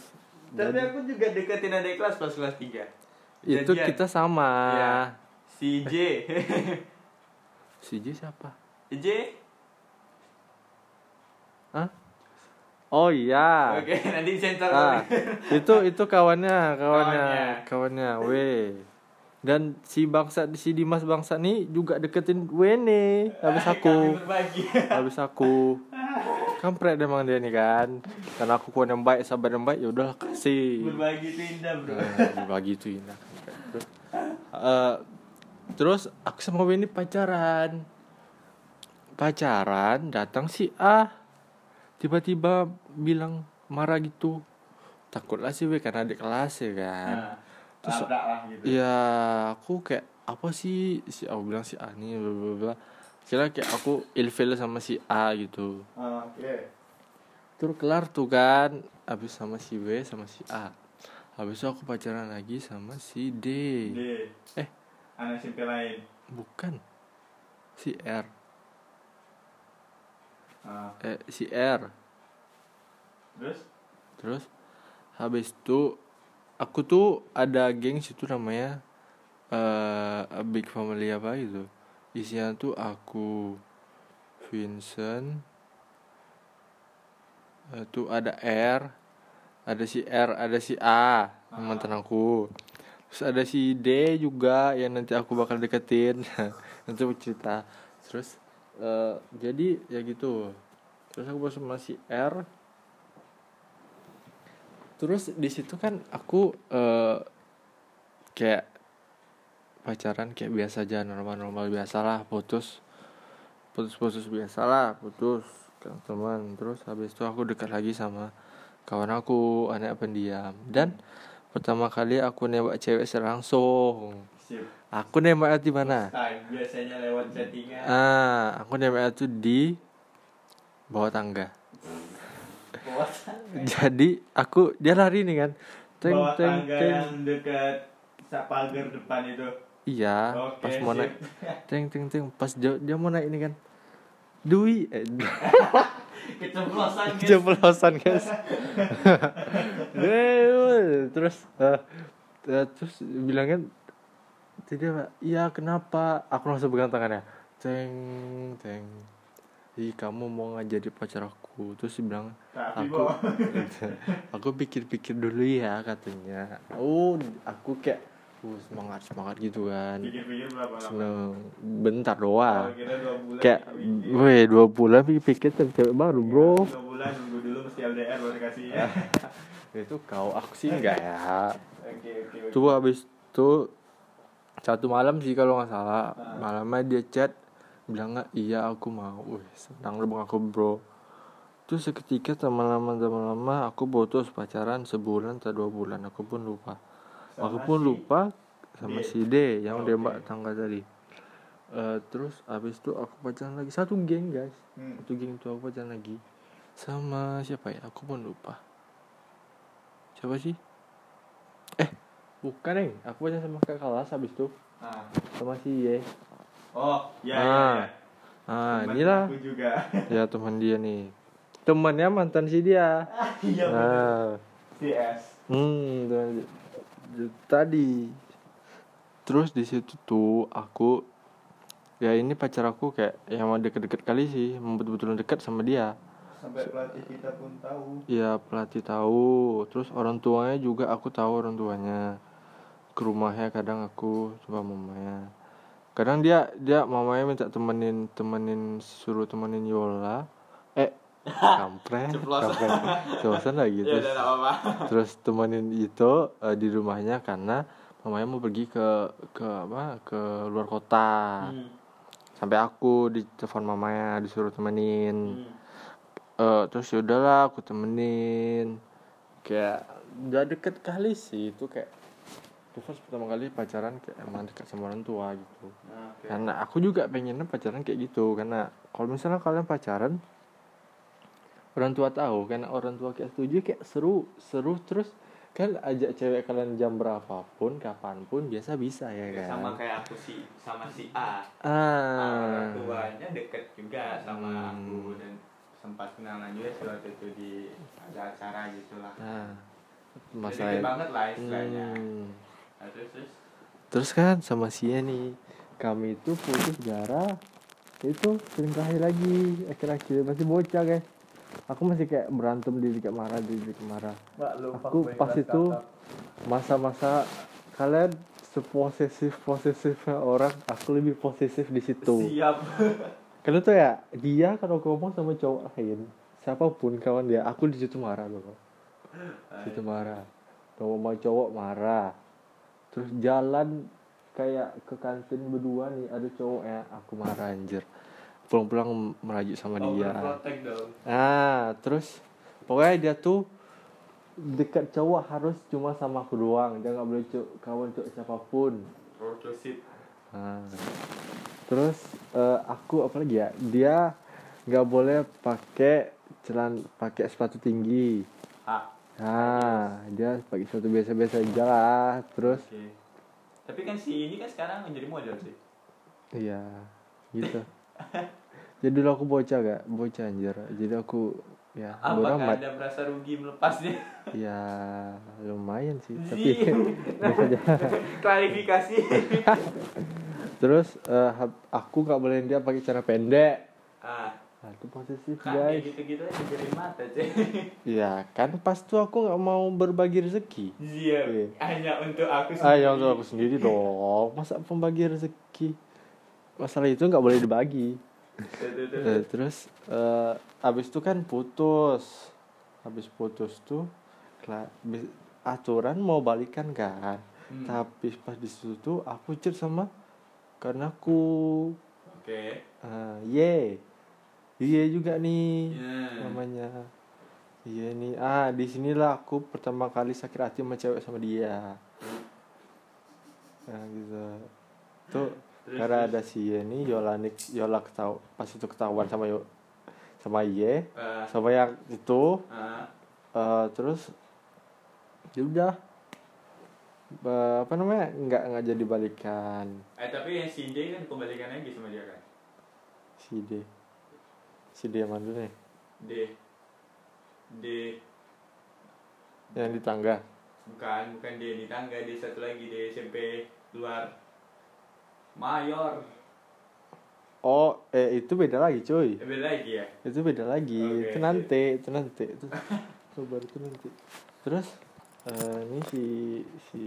Tapi jadi- aku juga deketin adik kelas pas kelas 3 itu kita sama Iya. Si J. si J siapa J. Hah? oh iya Oke, nanti sensor. Ah, itu itu kawannya, kawannya, Kawannya. kawannya, W. Dan si bangsa si Dimas bangsa nih juga deketin W nih, habis aku, habis aku. Kampret emang dia nih kan. Karena aku kawan yang baik, sahabat yang baik, ya kasih. berbagi itu indah, Bro. Nah, berbagi itu indah. Terus, eh, terus aku sama W ini pacaran. Pacaran, datang si A. Tiba-tiba bilang marah gitu. Takutlah si W karena adik kelas ya kan. Nah, Terus- lah gitu. Iya, aku kayak apa sih si A bilang si A nih bla bla bla. Kira kayak aku ilfil sama si A gitu. Ah, Oke. Terus kelar tuh kan, habis sama si W sama si A. Habis itu aku pacaran lagi sama si D. D. Eh. Anak SMP lain. Bukan. Si R. Ah, Eh, si R. terus? Terus habis itu aku tuh ada geng situ namanya eh A Big Family apa gitu. Isinya tuh aku Vincent eh, tuh ada R, ada si R, ada si A, mantan aku. Terus ada si D juga yang nanti aku bakal deketin. nanti aku cerita. Terus eh, jadi ya gitu. Terus aku bersama si R, terus di situ kan aku eh kayak pacaran kayak biasa aja normal-normal biasa lah putus putus-putus biasa lah putus kan teman terus habis itu aku dekat lagi sama kawan aku anak pendiam. Dan pertama kali aku nembak cewek langsung Sip. aku nembaknya di mana? Biasanya lewat chattingan. ah aku nembaknya tuh di bawah tangga. Bawah tangga. jadi aku dia lari nih kan. Teng Bawah teng tangga teng. yang dekat pagar depan itu. iya Oke, pas mau naik. Teng teng teng. Pas dia, dia mau naik ini kan. Dwi eh, Keceplosan guys. jeblosan guys. Eh, terus eh, eh, terus bilangnya tidak pak. Iya kenapa? Aku langsung pegang tangannya. Teng teng Ih kamu mau nggak jadi pacar aku? Terus dia bilang Tapi aku aku pikir-pikir dulu ya katanya. Oh aku kayak uh, semangat semangat gitu kan lama? seneng bentar doang. Kayak weh dua bulan pikir-pikir cewek cewek baru bro. Dua bulan dulu mesti LDR baru kasih ya. itu kau aku sih enggak ya. Tuh habis itu satu malam sih kalau nggak salah. Ah. malamnya dia chat bilang nggak iya aku mau. Wih senang dong aku bro. Terus seketika teman-teman teman-teman aku putus pacaran sebulan atau dua bulan aku pun lupa aku pun si lupa sama D. si D yang Oh, dia oke. mbak tangga tadi Eh, terus habis itu aku pacaran lagi satu geng guys Hmm. satu geng itu aku pacaran lagi sama siapa ya aku pun lupa siapa sih eh bukan nih aku pacaran sama kakak kelas habis itu Ah. sama si Ye Oh, ya, Ah. ya, ya. ah inilah Aku juga. ya teman dia nih temannya mantan si dia Iya. bener. nah CS. hmm teman- tadi. Terus di situ tuh aku ya ini pacar aku kayak yang mau deket-deket kali sih betul-betul dekat sama dia. Sampai pelatih kita pun tahu. ya pelatih tahu. Terus orang tuanya juga aku tahu orang tuanya. Ke rumahnya kadang aku coba mamanya. Kadang dia dia mamanya minta temenin temenin suruh temenin Yola kampret kampret ceplosan lagi Ya terus udah nggak apa-apa. terus temenin itu eh, di rumahnya karena mamanya mau pergi ke ke apa ke luar kota Hmm. sampai aku ditelepon mamanya disuruh temenin Hmm. Eh, terus yaudahlah aku temenin kayak udah deket kali sih itu kayak itu first pertama kali pacaran kayak emang dekat sama orang tua gitu Nah, oke. karena aku juga pengennya pacaran kayak gitu karena kalau misalnya kalian pacaran orang tua tahu karena orang tua kayak setuju kayak seru seru terus kan ajak cewek kalian jam berapapun kapan pun biasa bisa ya Ya, kan sama kayak aku sih sama si A. ah Orang tuanya deket juga sama Hmm. aku dan sempat kenalan juga waktu itu di ada acara gitu lah. nah Jadi masalah deket banget lah istilahnya. Hmm. Nah, terus terus. Terus kan sama si nih kami itu putus gara itu selingkahi lagi akhir-akhir masih bocah guys aku masih kayak berantem di dekat marah di dekat marah Aku pas itu masa-masa kalian seposesif posesifnya orang aku lebih posesif di situ. Siap. karena tuh ya dia kalau ngomong sama cowok lain siapa pun kawan dia aku di situ marah loh situ marah. Kalau mau cowok marah. Terus jalan kayak ke kantin berdua nih ada cowok ya aku marah anjir pulang-pulang merajuk sama dia Overprotect dong. nah terus pokoknya dia tuh dekat cowok harus cuma sama aku doang dia nggak boleh cowok kawan cowok siapa pun Protosip. Nah, terus eh, aku apa lagi ya? Dia nggak boleh pakai celan pakai sepatu tinggi. A. Nah, dia pakai sepatu biasa-biasa aja lah. Terus Oke. Tapi kan si ini kan sekarang menjadi model sih. iya, gitu. Jadi dulu aku bocah gak? Bocah anjir. Jadi aku ya Apakah amat. Anda merasa rugi melepasnya? Ya lumayan sih, Zii. tapi. Klarifikasi. Terus hab- aku nggak boleh dia pakai cara pendek. ah, Nah, itu posesif kan guys. gitu-gitu aja jadi mata. Iya, kan pas tuh aku nggak mau berbagi rezeki. Iya, Iya. hanya untuk aku Ah, ya untuk aku sendiri dong. Masa pembagi rezeki? Masalah itu nggak boleh dibagi. Eh, terus eh, abis itu kan putus. Habis putus tuh aturan mau balikan kan. Hmm. Tapi pas di situ tuh aku chat sama karena aku Oke. ah, ye. Iya juga nih Ya. namanya. Iya nih. Ah, di sinilah aku pertama kali sakit hati sama cewek sama dia. Nah, gitu. Tuh karena ada si Ye nih Yola ketahu pas itu ketahuan sama Yo sama Ye Ah, sama yang itu ah. eh, terus ya udah apa namanya nggak nggak jadi balikan Eh tapi yang si D kan kembalikan lagi sama dia kan? si D si D yang mana nih D. D. yang di tangga Bukan, bukan D di tangga, D satu lagi D SMP luar. Mayor. oh eh itu beda lagi cuy Eh, beda lagi ya? itu beda lagi Oke. itu nanti itu nanti itu baru itu nanti terus eh, ini si si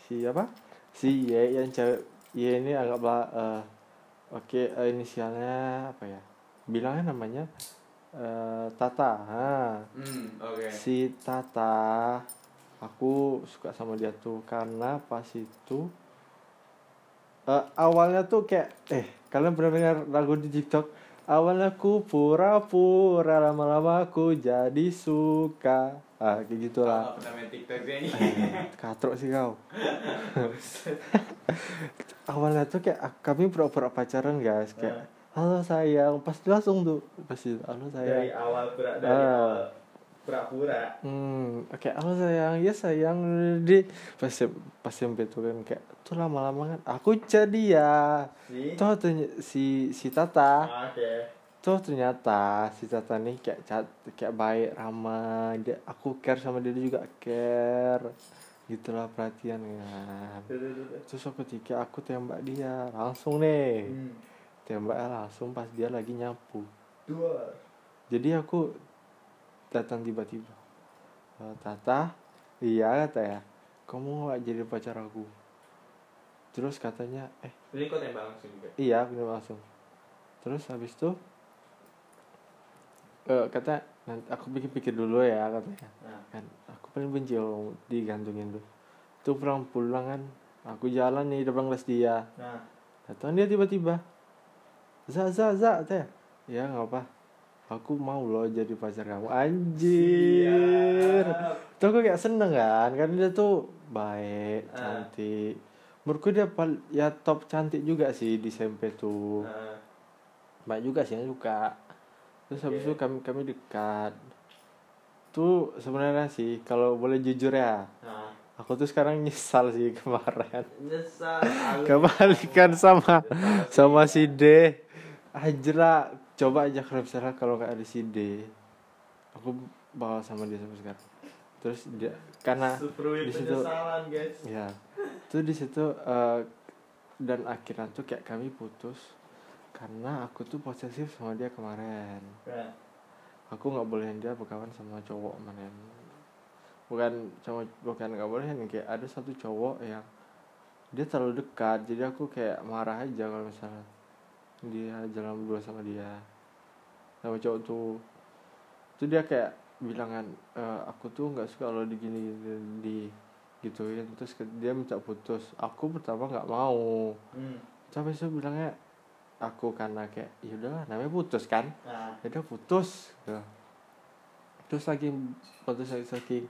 si apa si Y yang cewek Y ini anggaplah eh, oke eh, inisialnya apa ya bilangnya namanya eh, Tata ha. Hmm, oke. si Tata aku suka sama dia tuh karena pas itu eh, awalnya tuh kayak eh kalian pernah dengar lagu di TikTok? Awalnya aku pura-pura lama-lama aku jadi suka. Ah kayak gitulah. Ini. katrok sih kau. Awalnya tuh kayak ah, kami pura-pura pacaran guys. Kayak halo sayang. Pasti langsung tuh pasti halo dari sayang awal pura dari Ah. awal. Pura-pura Hmm, oke, halo sayang, ya sayang di pas pas SMP tuh kan kayak tuh lama-lama kan aku jadi ya. sih Tuh si si Tata, oke tuh ternyata si Tata nih kayak cat, kayak baik, ramah, dia aku care sama dia juga care. Gitulah perhatian kan. Terus ketika aku tembak dia langsung nih. Hmm. Tembaknya langsung pas dia lagi nyapu. dua Jadi aku datang tiba-tiba. "Eh, Tata, iya kata ya. Kamu gak jadi pacar aku. Terus katanya, eh ini kok tembak langsung juga iya aku bilang langsung. Terus habis itu eh kata nanti aku pikir-pikir dulu ya katanya. nah Kan aku paling benci kalau digantungin dulu. Tuh pulang pulang kan, aku jalan nih depan kelas dia. nah Datang dia tiba-tiba. Za za za teh. Ya nggak apa. Aku mau loh jadi pacar kamu. Anjir. Siap. Tuh aku kayak seneng kan. Karena dia tuh baik, Ah. cantik. Menurutku dia pal- ya top cantik juga sih di SMP tuh. Nah, Banyak juga sih yang suka. Terus habis itu kami kami dekat. Tuh sebenarnya sih kalau boleh jujur ya, nah. aku tuh sekarang nyesal sih kemarin. nyesal Kebalikan sama sama si D Anjir lah Coba aja kalau misalnya kalau nggak ada si D. Aku bawa sama dia sampai sekarang. Terus dia Karena di situ- Ya Tuh di situ eh, Dan akhirnya tuh kayak kami putus Karena aku tuh posesif sama dia kemarin. Nah, Aku nggak bolehin dia berkawan sama cowok kemarin. Bukan cowok Bukan nggak bolehin Kayak ada satu cowok yang Dia terlalu dekat Jadi aku kayak marah aja kalau misalnya dia jalan berdua sama dia sama cowok tuh. Tuh dia kayak bilangan e, aku tuh nggak suka kalau digini di gituin terus dia minta putus. Aku pertama nggak mau. Hmm. sampai saya bilangnya aku karena kayak ya udahlah namanya putus kan? Nah ya udah putus. Gitu. terus lagi putus lagi lagi.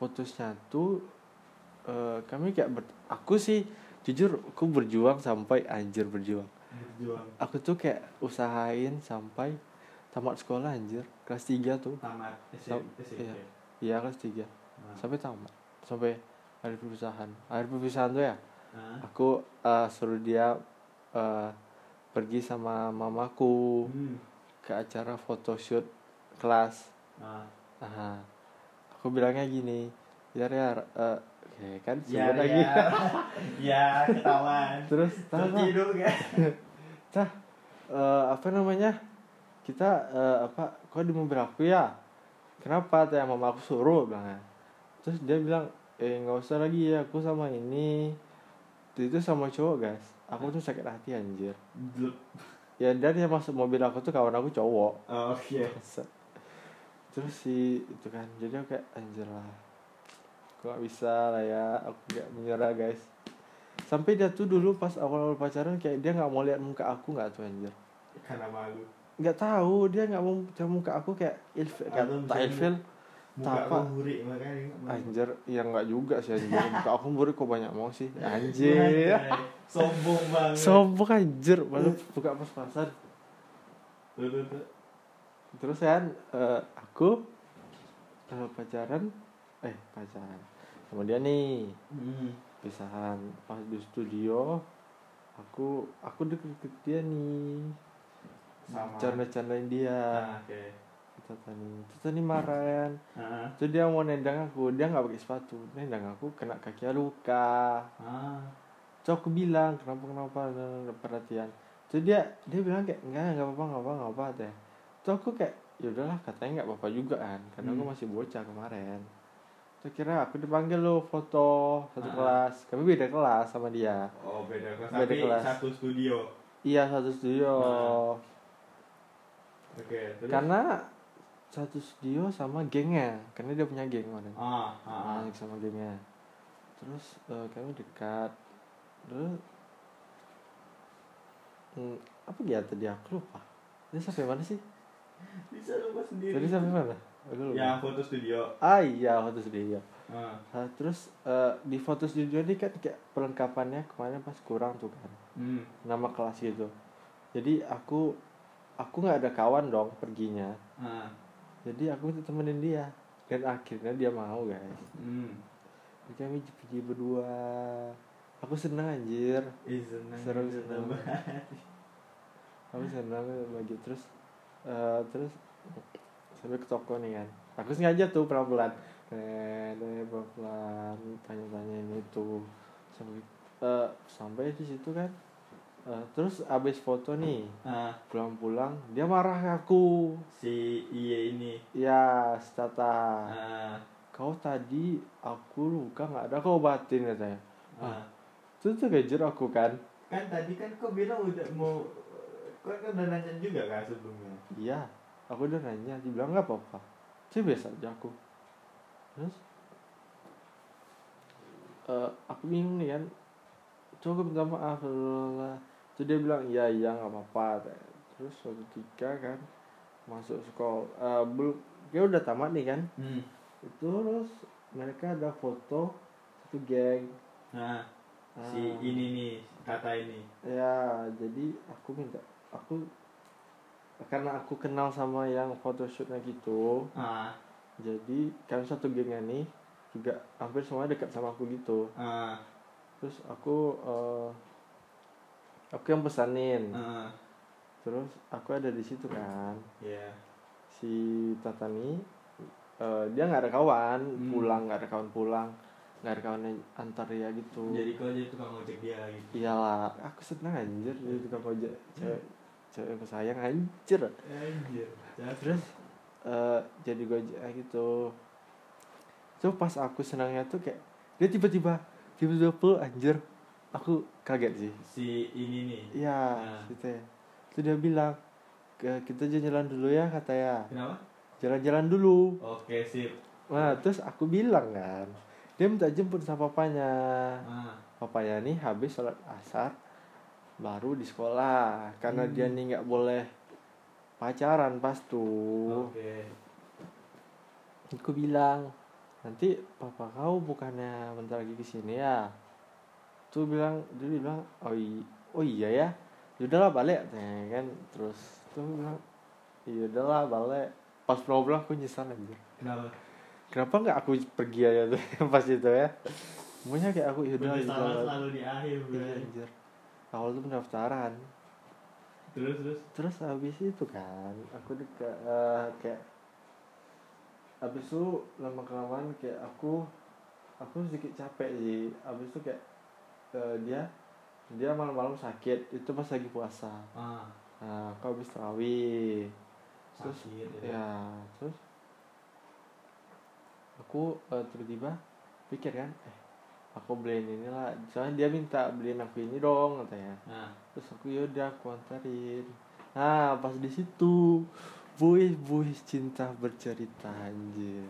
Putusnya tuh eh, kami kayak ber- aku sih jujur aku berjuang sampai anjir berjuang. Berjuang. Aku tuh kayak usahain sampai tamat sekolah anjir kelas 3 tuh tamat SMP iya. iya kelas 3 nah. sampai tamat sampai hari perpisahan hari perpisahan tuh ya Nah. aku eh, suruh dia eh, pergi sama mamaku Hmm. ke acara photoshoot kelas Nah. Nah, aku bilangnya gini ya ya eh, oke kan Ya, lagi ya. ya, ketahuan. terus tahu nggak? Tertidur kan? Tah, eh, apa namanya? Kita eh, apa? Kok di mobil aku ya? Kenapa? Teh mama aku suruh bilangnya. Terus dia bilang, eh nggak usah lagi ya, aku sama ini. Itu sama cowok guys. Aku tuh sakit hati anjir. Ya dan yang masuk mobil aku tuh kawan aku cowok. Oh, Oke. Terus si itu kan, jadi aku kayak anjir lah. Aku gak bisa lah ya, aku gak menyerah guys. Sampai dia tuh dulu pas awal-awal pacaran kayak dia nggak mau lihat muka aku nggak tuh anjir. Karena malu. Nggak tahu dia nggak mau lihat muka aku kayak ilfil kayak tak ilfil. Muka Apa? anjir ya nggak juga sih anjir. Muka aku burik kok banyak mau sih. Anjay. anjir. Sombong banget. sombong anjir. Malu buka tuh, tuh. terus kan eh, aku eh, pacaran. Eh pacaran. Sama dia nih. Hmm. pisahan. Pas di studio aku aku deket-deket dia nih Sama. canda-candain dia Ah, Oke. Tata nih Tata nih marah kan Ah. Terus dia mau nendang aku, dia nggak pakai sepatu. Nendang aku kena kaki luka. Ah. Terus aku bilang kenapa kenapa Nggak perhatian. Terus dia dia bilang kayak enggak nggak apa nggak apa nggak apa teh. Terus aku kayak ya udahlah katanya nggak apa-apa juga kan, karena aku Hmm. masih bocah kemarin. Terus kira aku dipanggil lo foto satu Ah. kelas, kami beda kelas sama dia. Oh beda kelas. Beda Tapi kelas. satu studio. Iya satu studio. Nah. Terus. Karena satu studio sama gengnya, karena dia punya geng kemarin. Ah. Ah. ah. Sama gengnya terus eh, kami dekat terus hmm, apa dia tadi aku lupa dia sampai mana sih Bisa lupa sendiri. tadi sampai mana aku lupa Yang foto studio. ah iya foto studio Ah. Nah, terus eh, di foto studio ini kan kayak perlengkapannya kemarin pas kurang tuh kan Hmm. nama kelas gitu jadi aku aku nggak ada kawan dong perginya. Ah. jadi aku minta temenin dia. Dan akhirnya dia mau guys. Hmm. Jadi kami pergi berdua. Aku senang anjir. Ih, seneng Seru, seneng. aku senang bagi terus eh, terus sampai ke toko nih kan. Aku sengaja tuh pelan pelan pelan pelan tanya tanya ini tuh. Sampai eh, sampai di situ kan Eh, terus abis foto nih ah. pulang pulang dia marah ke aku. Si iya ini. Ya si Tata ah. Kau tadi aku luka nggak ada kau obatin katanya. Ah. Terus tuh kejar aku kan? Kan tadi kan kau bilang udah mau kau kan udah nanya juga kan sebelumnya? Iya aku udah nanya dibilang nggak apa-apa. Sih biasa aja aku. Terus? Eh, aku bingung nih kan. Coba minta maaf lah terus dia bilang iya iya nggak apa-apa. Terus suatu ketika kan masuk sekolah eh, belum dia udah tamat nih kan? Hmm. Itu terus mereka ada foto satu geng. Nah Ah, si ini nih kata ini. Ya jadi aku minta aku karena aku kenal sama yang photoshootnya gitu ah. jadi kami satu gengnya nih juga hampir semua dekat sama aku gitu. Ah. Terus aku eh, aku yang pesanin. Ah. Terus aku ada di situ kan. Ya si Tata nih eh, dia nggak ada kawan Hmm. pulang nggak ada kawan pulang nggak ada kawan yang antar ya gitu. Jadi kau jadi tukang ojek dia gitu. Iyalah aku seneng anjir jadi tukang ojek cewek cewek aku sayang anjir. Anjir. Terus? Eh, jadi gojek gitu. So pas aku senangnya tuh kayak dia tiba-tiba tiba-tiba peluk anjir aku kaget sih. Si ini nih. Iya Nah. gitu ya terus dia bilang ke kita jalan dulu ya kata ya. Kenapa? Jalan-jalan dulu. Oke sip. Nah terus aku bilang kan dia minta jemput sama papanya. Ah. Papanya nih habis sholat asar baru di sekolah. Karena Hmm. dia nih nggak boleh pacaran pas tuh. Oke. Aku bilang nanti papa kau bukannya bentar lagi ke sini ya tuh bilang dia bilang oh iya oh iya ya? Udahlah balik. Nah, kan terus tuh bilang iya udahlah balik. Pas pulang aku nyesal anjir. Kenapa? Kenapa nggak aku pergi aja tuh pas itu ya? Maunya kayak aku ya udah selalu di akhir bro. Iya, anjir. Awal tuh pendaftaran. terus terus? Terus habis itu kan aku dekat eh, kayak habis itu lama kelamaan kayak aku aku sedikit capek sih. Habis itu kayak eh, dia dia malam-malam sakit itu pas lagi puasa. ah Nah, aku habis tarawih. Terus sakit ya ya, terus aku eh, tiba-tiba pikir kan, eh aku beliin inilah. Soalnya dia minta beliin aku ini dong katanya. nah terus aku yaudah aku antarin nah pas di situ buih buih cinta bercerita anjir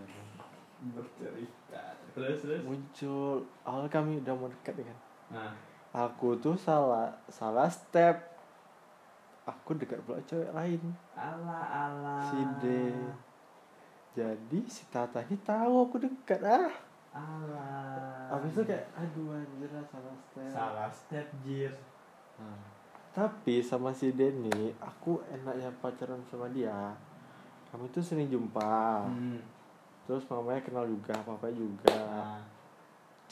bercerita terus terus muncul awal kami udah mau dekat kan nah aku tuh salah salah step aku dekat pula cewek lain ala ala si D jadi si Tata ini tahu aku dekat ah ala habis itu kayak aduh anjir lah salah step salah step jir Nah, tapi sama si Denny, aku enaknya pacaran sama dia. Kami tuh sering jumpa. hmm. Terus mamanya kenal juga, papanya juga. nah.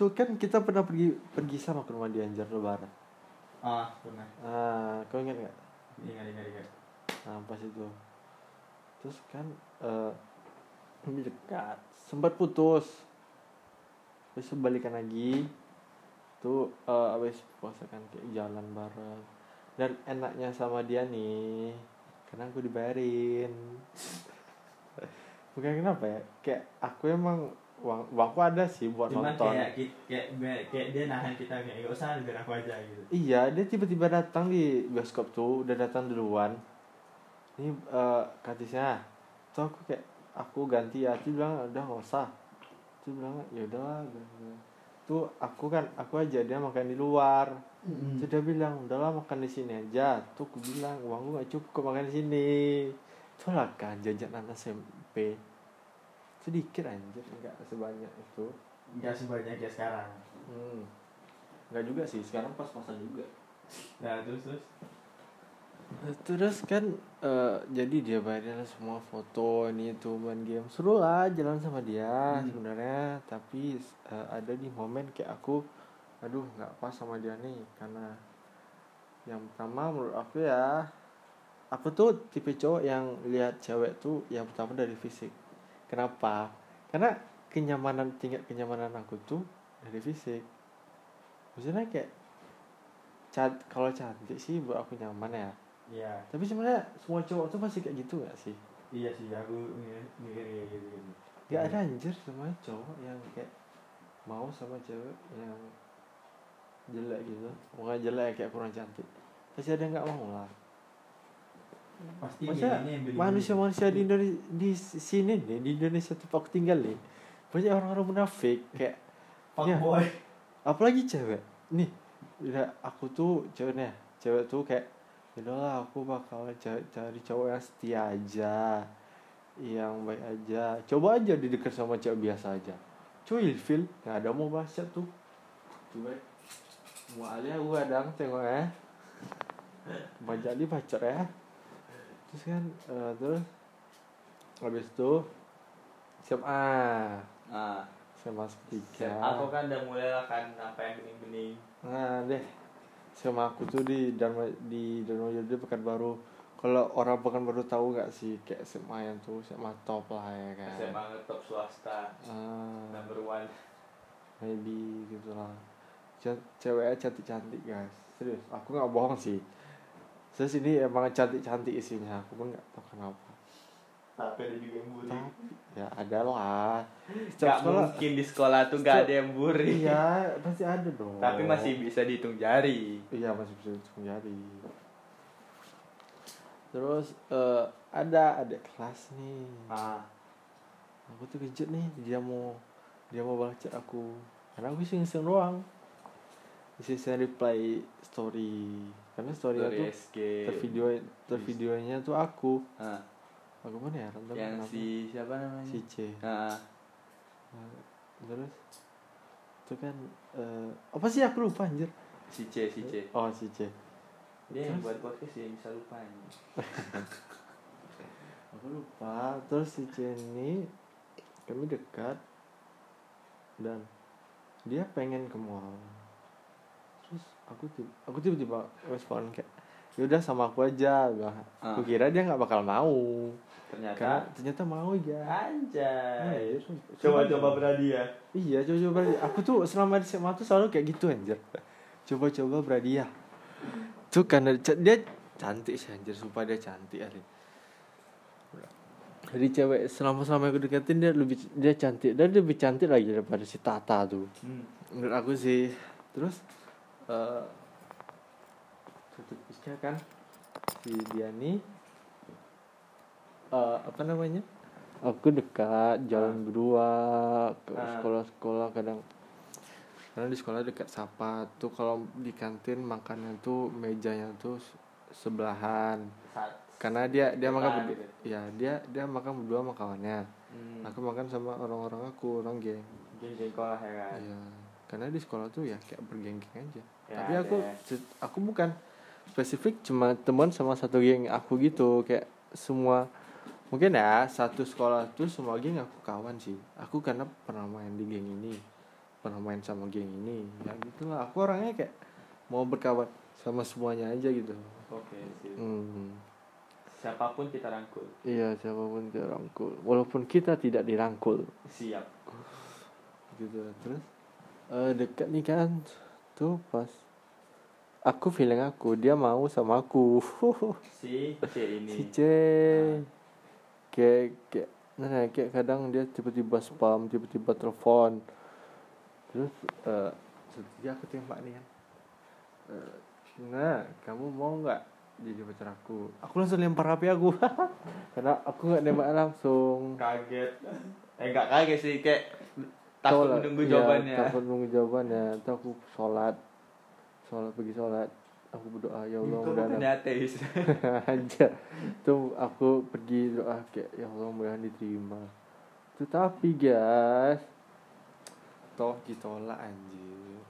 Tuh kan kita pernah pergi pergi sama ke rumah dia Anjar Lebaran. ah pernah Ah, kau ingat nggak? ingat ingat ingat Nah, pas itu. Terus kan eh lebih dekat, sempat putus. Terus balikan lagi. Tuh eh habis puasa kan kayak jalan bareng. Dan enaknya sama dia nih, karena aku dibayarin. Bukan kenapa ya? Kayak aku emang uang uangku ada sih buat cuman nonton. kayak, kayak kayak kayak dia nahan kita kayak gak usah biar aku aja gitu Iya, dia tiba-tiba datang di bioskop tuh, udah datang duluan. Ini eh katisnya, tuh aku kayak aku ganti ya, dia bilang udah nggak usah. Dia bilang ya udahlah. Tuh aku kan, aku aja dia makan di luar. Terus dia bilang udahlah makan di sini aja. Tuh aku bilang uangku nggak cukup makan di sini. Tuh lah kan jajan anak SMP. Sedikit anjir, nggak sebanyak itu. nggak sebanyak kayak sekarang Hmm. Nggak juga sih, sekarang pas-pasan juga. nah terus terus terus kan eh, jadi dia bayarin semua foto ini itu main game seru lah jalan sama dia Hmm. sebenarnya tapi eh, ada di momen kayak aku aduh nggak pas sama dia nih karena yang pertama menurut aku ya aku tuh tipe cowok yang lihat cewek tuh yang pertama dari fisik kenapa karena kenyamanan tingkat kenyamanan aku tuh dari fisik maksudnya kayak cat kalau cantik sih buat aku nyaman ya Iya. tapi sebenarnya semua cowok tuh pasti kayak gitu gak sih Iya sih, aku mikir kayak gitu. gitu. Gak ada anjir sama cowok yang kayak mau sama cewek yang jelek gitu bukan jelek kayak kurang cantik pasti ada yang nggak mau lah Pasti beli- manusia-manusia di Indonesia di sini nih di Indonesia tempat aku tinggal nih banyak orang-orang munafik kayak ya, Fuckboy. apalagi cewek? Nih udah aku tuh ceweknya cewek tuh kayak "Ya udahlah aku bakal cari, cari cowok yang setia aja yang baik aja. Coba aja di dekat sama cewek biasa aja. Cuy feel nggak ada mau baca tuh coba mau alia gua dang tengok ya banyak di pacar ya terus kan eh, terus habis itu SMA Nah, SMA tiga. Aku kan udah mulai lah kan apa yang bening-bening. Nah deh. Sama aku tuh di Dharma di Dharma Yudha Pekanbaru. Kalau orang Pekanbaru tahu nggak sih kayak SMA yang tuh SMA top lah ya kan? SMA ngetop swasta? Ah. Number one. maybe gitu lah. Ce- ceweknya cantik cantik guys. Serius aku nggak bohong sih terus ini emang cantik cantik isinya aku pun nggak tahu kenapa Tapi ada juga yang buri. tapi ya ada lah Gak setiap sekolah mungkin di sekolah tuh gak ada yang buri. iya pasti ada dong Tapi masih bisa dihitung jari. Iya masih bisa hitung jari. Terus eh, ada adik kelas nih. Ah, Aku tuh kejut nih dia mau dia mau baca aku. Karena aku iseng-iseng doang. Iseng reply story. Karena story SG. tervideo tervideonya tuh aku. Ah, Aku mana ya? Random yang kenapa? si siapa namanya? si C. Ah, Nah, terus itu kan eh, apa sih aku lupa anjir. si C, si C. Oh si C. Dia yang buat podcast ya bisa lupa ini. aku lupa terus si Jenny kami dekat dan dia pengen ke mall aku tiba, aku tiba-tiba respon kayak yaudah sama aku aja bilang. aku Ah. kira dia nggak bakal mau Ternyata karena ternyata mau ya anjay. Iya, Coba-coba berani ya. iya coba-coba berhadiah. aku tuh selama di SMA tuh selalu kayak gitu anjir coba-coba berhadiah tuh karena dia cantik sih anjir sumpah dia cantik ali jadi cewek selama selama aku deketin dia lebih dia cantik dan dia lebih cantik lagi daripada si Tata tuh Hmm. menurut aku sih terus eh satu pisnya kan si dia nih eh, apa namanya? Aku dekat jalan berdua ke Ah. sekolah-sekolah kadang. Karena di sekolah dekat sapa tuh kalau di kantin makannya tuh mejanya tuh se- sebelahan. Saat karena dia dia makan berdua. ya dia dia makan berdua sama kawannya. Hmm. aku makan sama orang-orang aku orang geng. Geng-geng sekolah ya kan. Iya, karena di sekolah tuh ya kayak bergeng-geng aja. Ya, Tapi aku se- aku bukan spesifik cuma teman sama satu geng aku gitu kayak semua mungkin ya satu sekolah tuh semua geng aku kawan sih. Aku karena pernah main di geng ini, pernah main sama geng ini, ya gitulah. Aku orangnya kayak mau berkawan sama semuanya aja gitu. Oke, sip. Hmm. Siapa pun kita rangkul. Iya, siapa pun kita rangkul. Walaupun kita tidak dirangkul. Siap. gitu terus eh, dekat nih kan tuh pas aku feeling aku dia mau sama aku. Si C ini. si C. Kayak kayak nah kayak kadang dia tiba-tiba spam tiba-tiba telepon. Terus eh setia aku tembak nih kan Eh, nah kamu mau nggak jadi pacar aku? Aku langsung lempar HP aku. Karena aku nggak nembak langsung. Kaget. Eh enggak kaget sih kayak takut Sholat. menunggu Iya, jawabannya. takut menunggu jawabannya Terus aku sholat sholat pergi sholat aku berdoa ya Allah Itu mudah bukan ateis. aja tuh aku pergi doa kayak ya Allah mudah diterima tetapi guys toh ditolak anjir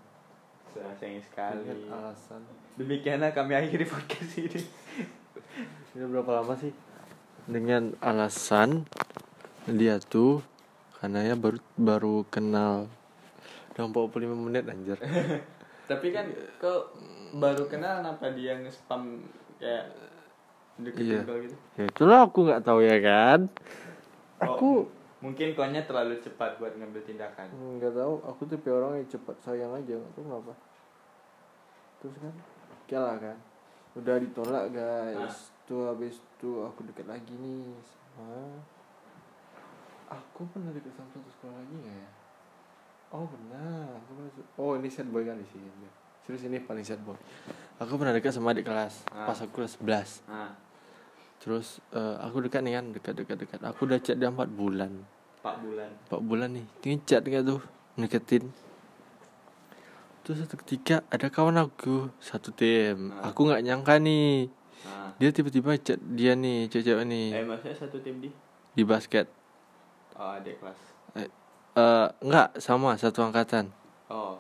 Sayang sekali. dengan alasan Demikianlah kami akhiri podcast ini. Udah berapa lama sih? Dengan alasan dia tuh karena ya baru baru kenal udah 45 menit anjir. Tapi kan kau baru kenal kenapa dia nge-spam kayak deketin Iya. kau gitu? Ya itulah aku nggak tahu ya kan. Oh, Aku mungkin kaunya terlalu cepat buat ngambil tindakan. nggak tahu, aku tipe orang yang cepat sayang aja, nggak tahu kenapa. Terus kan, kayak lah kan, udah ditolak guys. Tuh habis itu aku deket lagi nih sama aku pernah deket sama satu sekolah lagi nggak ya? Oh benar, aku pernah, oh ini sad boy kan di sini. Serius ini paling sad boy. Aku pernah dekat sama adik kelas, Ah. pas aku kelas 11 Nah, Terus eh, aku dekat nih kan, dekat dekat dekat. Aku udah chat dia 4 bulan. 4 bulan. 4 bulan nih tinggal chat kan tuh Ngeketin Terus satu ketika ada kawan aku Satu tim Ah. Aku nggak nyangka nih Nah, Dia tiba-tiba chat dia nih Cewek-cewek nih eh maksudnya satu tim di Di basket oh, adik kelas. eh Nggak sama Satu angkatan Oh.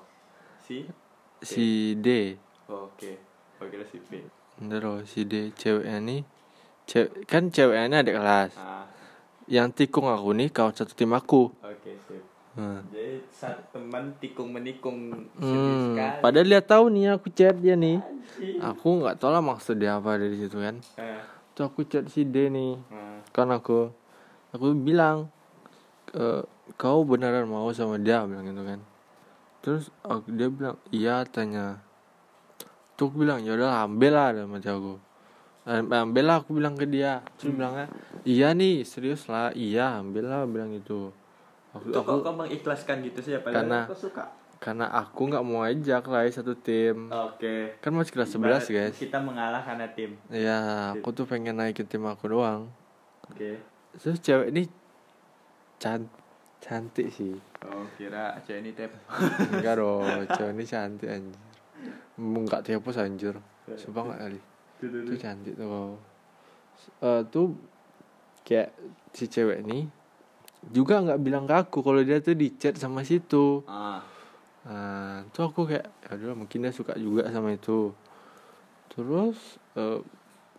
Si? Si D Oh, Oke. Oke lah si P. Bentar loh Si D Ceweknya nih cewek, Kan ceweknya adik kelas Ah, Yang tikung aku nih Kawan satu tim aku oke sip. Hmm. Jadi saat teman tikung menikung Hmm, sekali. padahal dia tahu nih aku chat dia nih. Anjing. Aku nggak tahu lah maksud dia apa dari situ kan. Eh, Tuh aku chat si D nih. nah, Kan aku aku bilang "E, kau beneran mau sama dia bilang gitu kan. Terus aku, dia bilang iya tanya. Tuh aku bilang ya udah ambil lah dalam hati aku. "Am- Ambil lah aku bilang ke dia. Terus bilangnya iya nih serius lah iya ambil lah bilang gitu. Aku, Kok aku kau mengikhlaskan gitu sih padahal Karena- kau suka. karena aku nggak mau ajak lah ya satu tim. Oke. Kan masih kelas 11 Ibarat guys. Kita mengalah karena tim. Iya, aku tuh pengen naikin tim aku doang. Oke. Terus cewek ini can cantik sih. Oh, kira cewek ini tep. Enggak dong, cewek ini cantik anjir. Enggak tepos anjir. Sumpah enggak kali. Itu cantik tuh. Eh tuh kayak si cewek ini juga nggak bilang ke aku kalau dia tuh di chat sama situ. Ah, Nah, tuh aku kayak ya udah mungkin dia suka juga sama itu. Terus eh,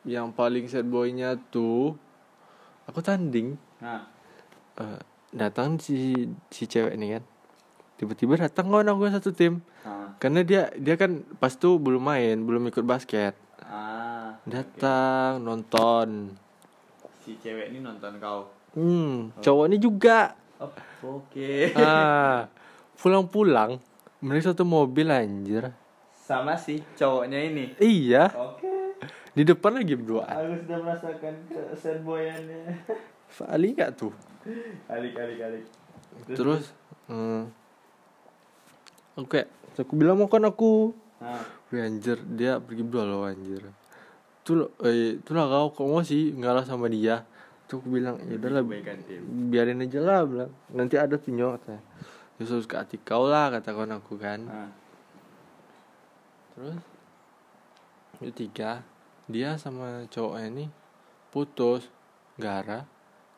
yang paling sad boynya tuh aku tanding nah, eh, datang si si cewek ini kan tiba-tiba datang kawan aku satu tim ah, karena dia dia kan pas tuh belum main belum ikut basket ah. datang nonton Si cewek ini nonton kau. hmm cowok ini juga Oh, oke. ah pulang-pulang mereka satu mobil anjir Sama si cowoknya ini. iya Oke. di depan lagi berdua Aku sudah merasakan sad boyannya. Fali gak tuh alik alik alik. terus hmm, aku kayak aku bilang mau kan aku. Nah, Wih anjir. Dia pergi berdua loh anjir. Tuh eh, itulah kau kok mau sih ngalah sama dia? Tuh aku bilang ya udahlah kebaikan tim. biarin aja lah bilang. Nanti ada tunjuk katanya Yesus ke hati kau lah kata kawan aku kan. Nah, terus yang tiga dia sama cowoknya ini putus gara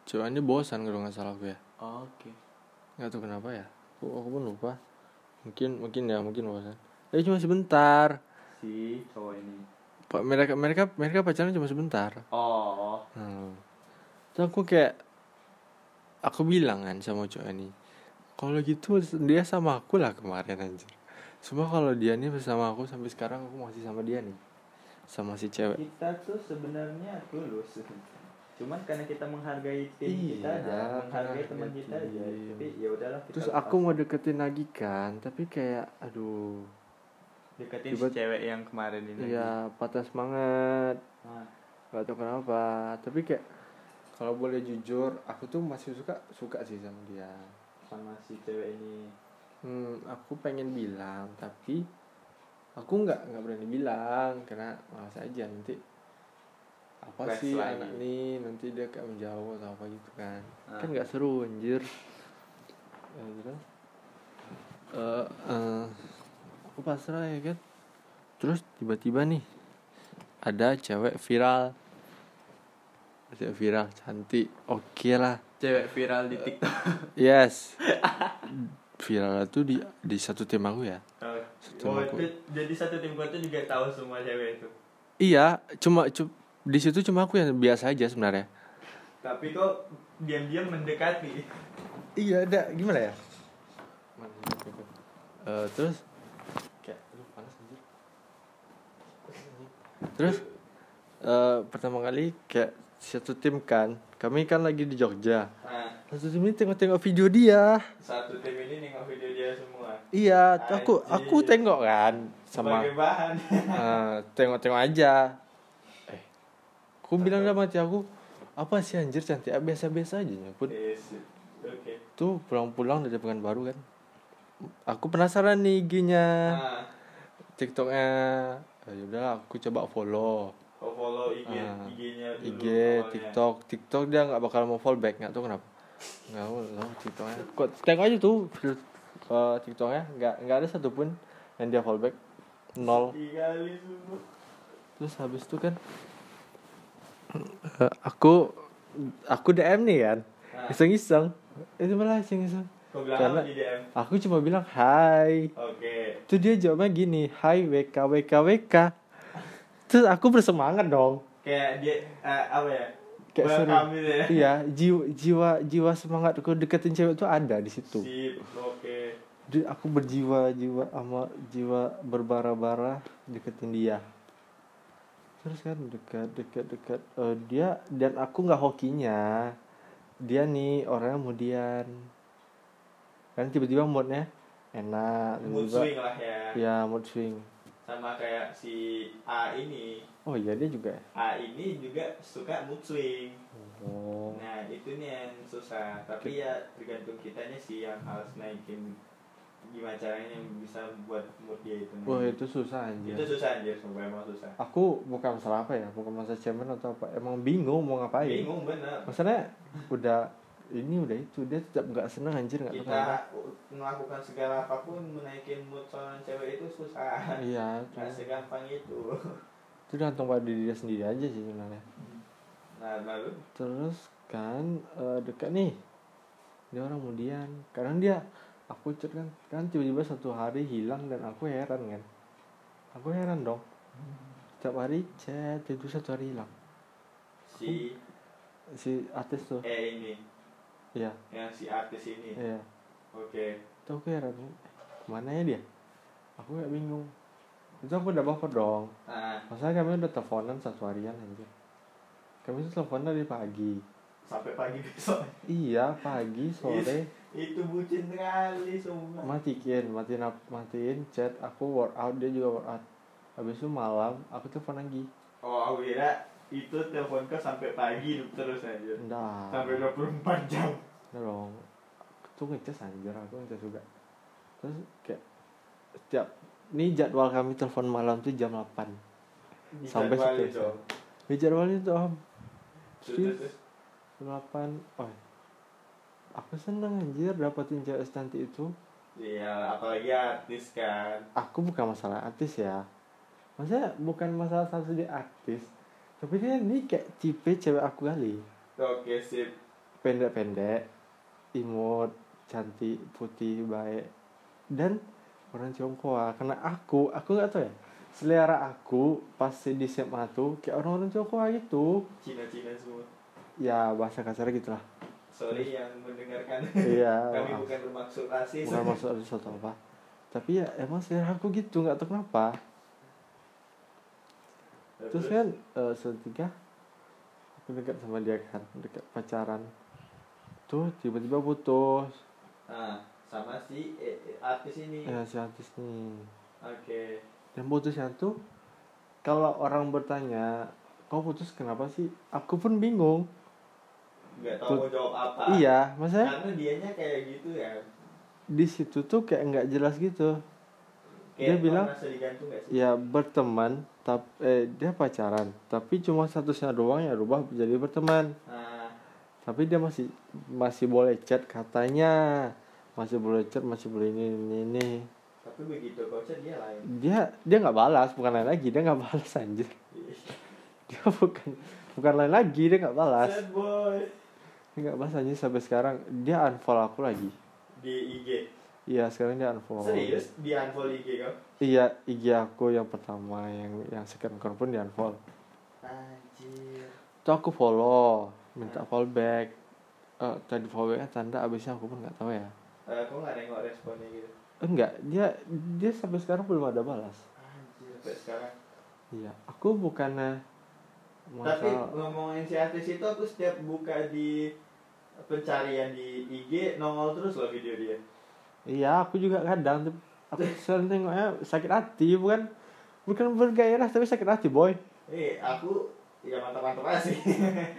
cowoknya bosan kalau nggak salah aku ya oke. nggak tahu kenapa ya aku, aku pun lupa mungkin mungkin ya mungkin bosan tapi cuma sebentar Si cowok ini. Pak mereka mereka mereka pacaran cuma sebentar Oh, Hmm. Terus aku kayak aku bilang kan sama cowok ini, kalau gitu dia sama aku lah kemarin anjir. Cuma kalau dia nih bersama aku sampai sekarang aku masih sama dia nih, sama si cewek. kita tuh sebenarnya tulus. Cuman karena kita menghargai tim Iya, kita aja, menghargai menghargai teman kita aja. tim. Tapi ya udahlah kita Terus lepas. aku mau deketin lagi kan, tapi kayak aduh, deketin tiba- si cewek yang kemarin ini. ya patah semangat, Nah, gak tau kenapa. Tapi kayak kalau boleh jujur, aku tuh masih suka suka sih sama dia. sama si cewek ini. Hmm, aku pengen bilang tapi aku nggak nggak berani bilang karena malas aja nanti apa Flash sih lagi. anak nih nanti dia kayak menjauh atau apa gitu kan Ah. kan nggak seru anjir ya, terus Eh, eh, aku pasrah ya kan terus tiba-tiba nih ada cewek viral cewek viral cantik oke lah Cewek viral di TikTok. Yes. Viral itu di di satu tim aku ya. Oh, aku. itu jadi satu tim tuh juga tahu semua cewek itu. Iya, cuma cu- di situ cuma aku yang biasa aja sebenarnya. Tapi kok diam-diam mendekati. iya ada. Gimana ya? Eh, terus? Kayak aduh, panas anjir. terus? Eh, pertama kali kayak satu tim kan. Kami kan lagi di Jogja. Nah, satu tim ini tengok-tengok video dia. Satu tim ini nengok video dia semua. iya aku aku tengok kan sama bahan. Eh, tengok-tengok aja aku bilang sama hati aku apa sih anjir? Cantik Ah, biasa-biasa aja pun Yes. Oke. tuh pulang-pulang dari Pekanbaru kan. Aku penasaran nih IG-nya Nah, TikToknya. Eh, yaudah aku coba follow. Kau follow IG Ah, IG-nya dulu. IG awalnya. TikTok. TikTok dia nggak bakal mau follow back nggak tahu kenapa. Nggak mau TikToknya. Kok tengok aja tuh eh, TikToknya. Nggak nggak ada satupun yang dia follow back. Nol. Tiga kali semua. terus habis itu kan eh, aku aku DM nih kan Nah, iseng-iseng itu malah iseng-iseng Karena- apa di DM? aku cuma bilang hai Oke. Terus dia jawabnya gini, Hai WK WK WK Terus aku bersemangat dong Kayak dia eh, apa ya? Kayak seru gitu ya. Iya, jiwa, jiwa, jiwa semangat aku deketin cewek itu ada di situ Sip. Oke. Di- Aku berjiwa, jiwa sama jiwa berbara-bara deketin dia Terus kan dekat, dekat, dekat Eh, Dia, dan aku nggak hokinya Dia nih orangnya kemudian Kan tiba-tiba moodnya enak Mood tiba-tiba- swing lah ya. Ya mood swing Sama kayak si A ini. Oh iya dia juga ya? A ini juga suka mood swing. Oh Nah itu nih yang susah Tapi ya tergantung kitanya sih yang harus naikin Gimana caranya yang bisa buat mood dia itu? Wah itu susah anjir. Itu susah anjir sumpah emang susah. Aku bukan masalah apa ya Bukan masalah cemen atau apa Emang bingung mau ngapain. Bingung bener. Masalahnya udah Ini udah itu Dia tetap gak seneng anjir gak tahu kenapa Kita melakukan segala apa pun menaikin mood seorang cewek itu susah. Iya Gak cuma- segampang itu. Itu gantung pada diri dia sendiri aja sih sebenarnya. Nah lalu? Terus kan eh, Dekat nih. Dia orang kemudian Kadang dia Aku chat kan Kan tiba-tiba satu hari hilang Dan aku heran kan. Aku heran dong. Setiap hari chat Itu satu hari hilang. Si Si artis tuh. E ini. Iya. Yang si artis ini. Iya. Oke. Itu aku heran Ke mana ya dia? Aku gak bingung. Itu aku udah baper dong. Nah Masalahnya kami udah teleponan satu harian anjir. Kami tuh teleponan dari pagi sampai pagi besok. Iya pagi sore. Itu bucin sekali sumpah. Matiin Matiin matiin chat. Aku workout Dia juga workout. Habis itu malam Aku telepon lagi. Oh aku kira itu telepon kau sampai pagi terus aja Enggak Sampai 24 jam. Enggak dong. Itu ngecas anjir. Aku ngecas juga. Terus kayak Setiap Ini jadwal kami telepon malam tuh jam 8 Sampai Dijadwalin seterusnya. dong. Ini jadwalnya tuh om. Terus, Terus? terus, delapan oh aku seneng anjir dapetin cewek secantik itu. Iya apalagi artis kan. Aku bukan masalah artis ya. Maksudnya bukan masalah satu dia artis. Tapi dia ini kayak tipe cewek aku kali. Oke sip. Pendek-pendek imut cantik putih baik. Dan orang Tionghoa. Karena aku aku nggak tahu ya. Selera aku pas di SMA tuh kayak orang-orang Tionghoa gitu. Cina-Cina semua ya bahasa kasar gitu lah Sorry yang mendengarkan. Iya. Kami bukan bermaksud rasis. Bukan maksud ada sesuatu apa. Tapi ya emang selera aku gitu nggak tahu kenapa. Terus? Kan eh, suatu ketika aku dekat sama dia kan dekat pacaran. Tuh tiba-tiba putus. Nah sama si eh, eh, artis ini. Ya si artis nih Oke. Dan putusnya tuh kalau orang bertanya kau putus kenapa sih? Aku pun bingung Gak tau mau jawab apa. Iya maksudnya? Karena dianya kayak gitu ya. Di situ tuh kayak nggak jelas gitu. Dia Kayak bilang, gak sih? ya berteman tapi eh, dia pacaran tapi cuma statusnya doang ya rubah jadi berteman. Nah tapi dia masih masih boleh chat katanya. Masih boleh chat masih boleh ini ini ini. Tapi begitu coachnya dia lain. Dia dia nggak balas bukan lain lagi dia nggak balas anjir. Dia bukan bukan lain lagi dia nggak balas. Sad boy dia nggak balas anjir sampai sekarang dia unfollow aku lagi Di IG iya sekarang dia unfollow Serius? Di unfollow IG kau? iya IG aku yang pertama yang yang second account pun dia unfollow Anjir. tuh aku follow minta follow back Eh, tadi follow back tanda abisnya aku pun nggak tahu ya Eh, aku nggak nengok responnya gitu. enggak dia dia sampai sekarang belum ada balas Anjir. Sampai sekarang. iya aku bukannya Tapi ngomongin si artis itu aku setiap buka di pencarian di IG nongol terus loh video dia. iya aku juga kadang tuh aku sering tengoknya sakit hati bukan bukan bergairah tapi sakit hati boy Eh, aku ya mantap-mantap aja sih.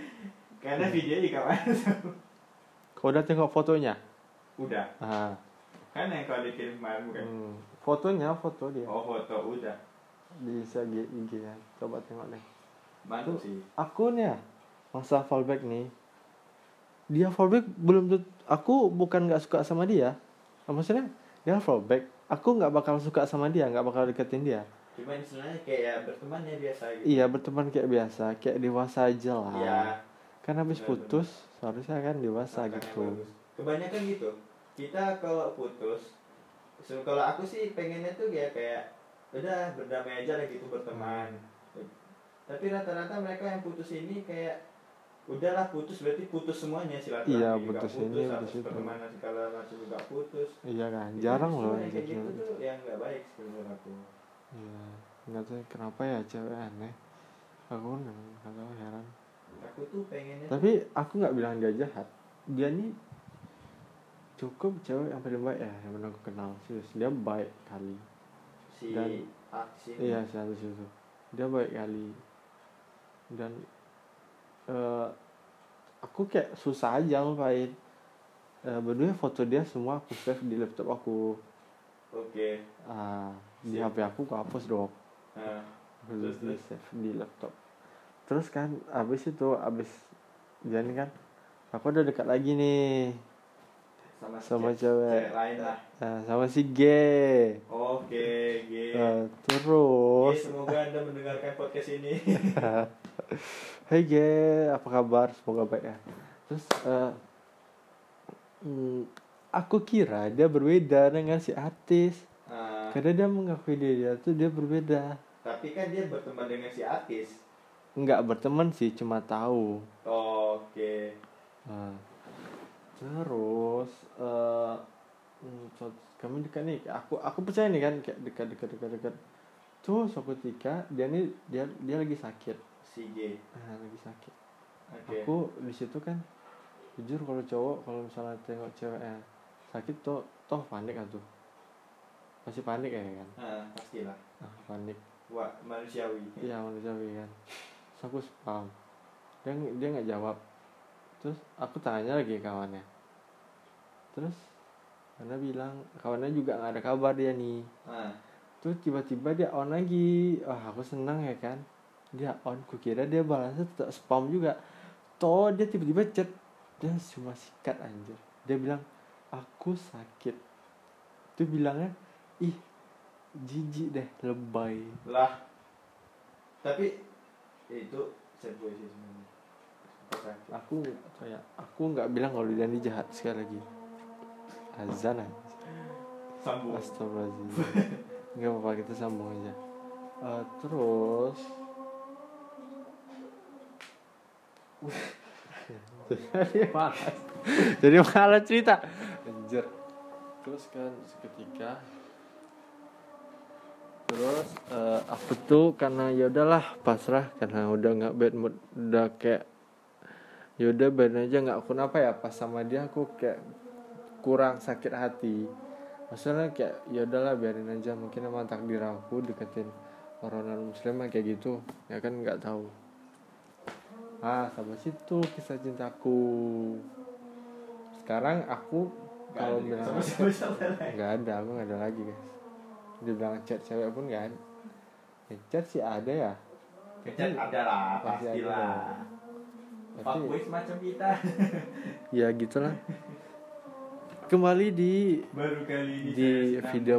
Karena video juga mantap. kau udah tengok fotonya Udah. ah Kan yang kau dikirim kemarin bukan? hmm. fotonya foto dia Oh foto udah. di IG IG ya coba tengok deh Mantap sih. akunnya masa fallback nih dia fallback belum tentu aku bukan nggak suka sama dia maksudnya dia fallback aku nggak bakal suka sama dia nggak bakal deketin dia Cuman sebenarnya kayak ya berteman ya biasa gitu. iya berteman kayak biasa kayak dewasa aja lah Iya. kan habis Benar, putus seharusnya kan dewasa yang gitu bagus. Kebanyakan gitu. Kita kalau putus, so, kalau aku sih pengennya tuh ya kayak udah berdamai aja lah gitu berteman. Tapi rata-rata mereka yang putus ini kayak udahlah putus berarti putus semuanya silaturahmi Iya, juga putus putus, ini, putus itu. pertemanan segala macam juga putus. iya kan Itu jarang loh yang kayak gitu gitu. tuh yang nggak baik menurut aku. iya nggak tahu kenapa ya cewek aneh. Aku pun nggak tahu heran. Aku tuh pengennya tapi aku nggak bilang dia jahat. Dia nih cukup cewek yang paling baik ya yang pernah aku kenal. Serius dia baik kali. Si dan- aksi iya satu situ dia baik kali dan eh aku kayak susah aja ngapain eh berdua foto dia semua aku save di laptop aku Oke. ah di Siap. HP aku aku hapus dong aku Terus, di save di laptop terus kan abis itu abis jadi kan aku udah dekat lagi nih sama Sama ce- cewek. lain lah. Nah, sama si G Oke, G. Nah, G, terus semoga Anda mendengarkan podcast ini. Hai G, apa kabar? Semoga baik ya. Terus hmm, aku kira dia berbeda dengan si artis. Nah, Karena dia mengakui dia tuh dia berbeda. tapi kan dia berteman dengan si artis. Enggak berteman sih, cuma tahu. Oke. Nah, terus eh hmm, so- kami dekat nih. Aku aku percaya nih kan kayak dekat dekat dekat dekat. Tuh suatu ketika dia nih dia dia lagi sakit. Si G. Nah, lagi sakit. Oke. aku di situ kan jujur kalau cowok kalau misalnya tengok ceweknya sakit toh toh panik atuh pasti panik ya kan Nah, pastilah. ah, panik Wah, manusiawi. iya manusiawi kan terus aku spam dia dia nggak jawab terus aku tanya lagi kawannya terus karena bilang kawannya juga nggak ada kabar dia nih. Nah, terus tiba-tiba dia on lagi. Wah aku senang ya kan? Dia on kukira dia balasnya tetap spam juga. Toh dia tiba-tiba chat. Dia cuma sikat anjir. Dia bilang aku sakit. Tuh bilangnya ih jijik deh lebay. Lah. Tapi itu sad boy sih sebenarnya. Aku kayak aku nggak bilang kalau dia ini jahat sekali lagi azan Sambung. Astagfirullahaladzim. Gak apa-apa kita sambung aja. Eh, Terus. Jadi malas. Jadi malas cerita. Anjir. Terus kan seketika. Terus eh, aku tuh? Karena ya udahlah pasrah. Karena udah nggak bad mood. Udah kayak ya udah bad aja nggak kenapa ya? Pas sama dia aku kayak kurang sakit hati. Maksudnya kayak ya udahlah biarin aja mungkin emang takdir aku deketin orang non muslim kayak gitu. Ya kan nggak tahu. Ah sampai situ kisah cintaku. Sekarang aku kalau bilang sama nggak ada aku nggak ada lagi guys. Dibilang chat cewek pun nggak ada. Ya, chat sih ada ya. Kecat ada lah, Pasti ada. pastilah. Fuckboy semacam kita. ya gitulah kembali di Baru kali ini di video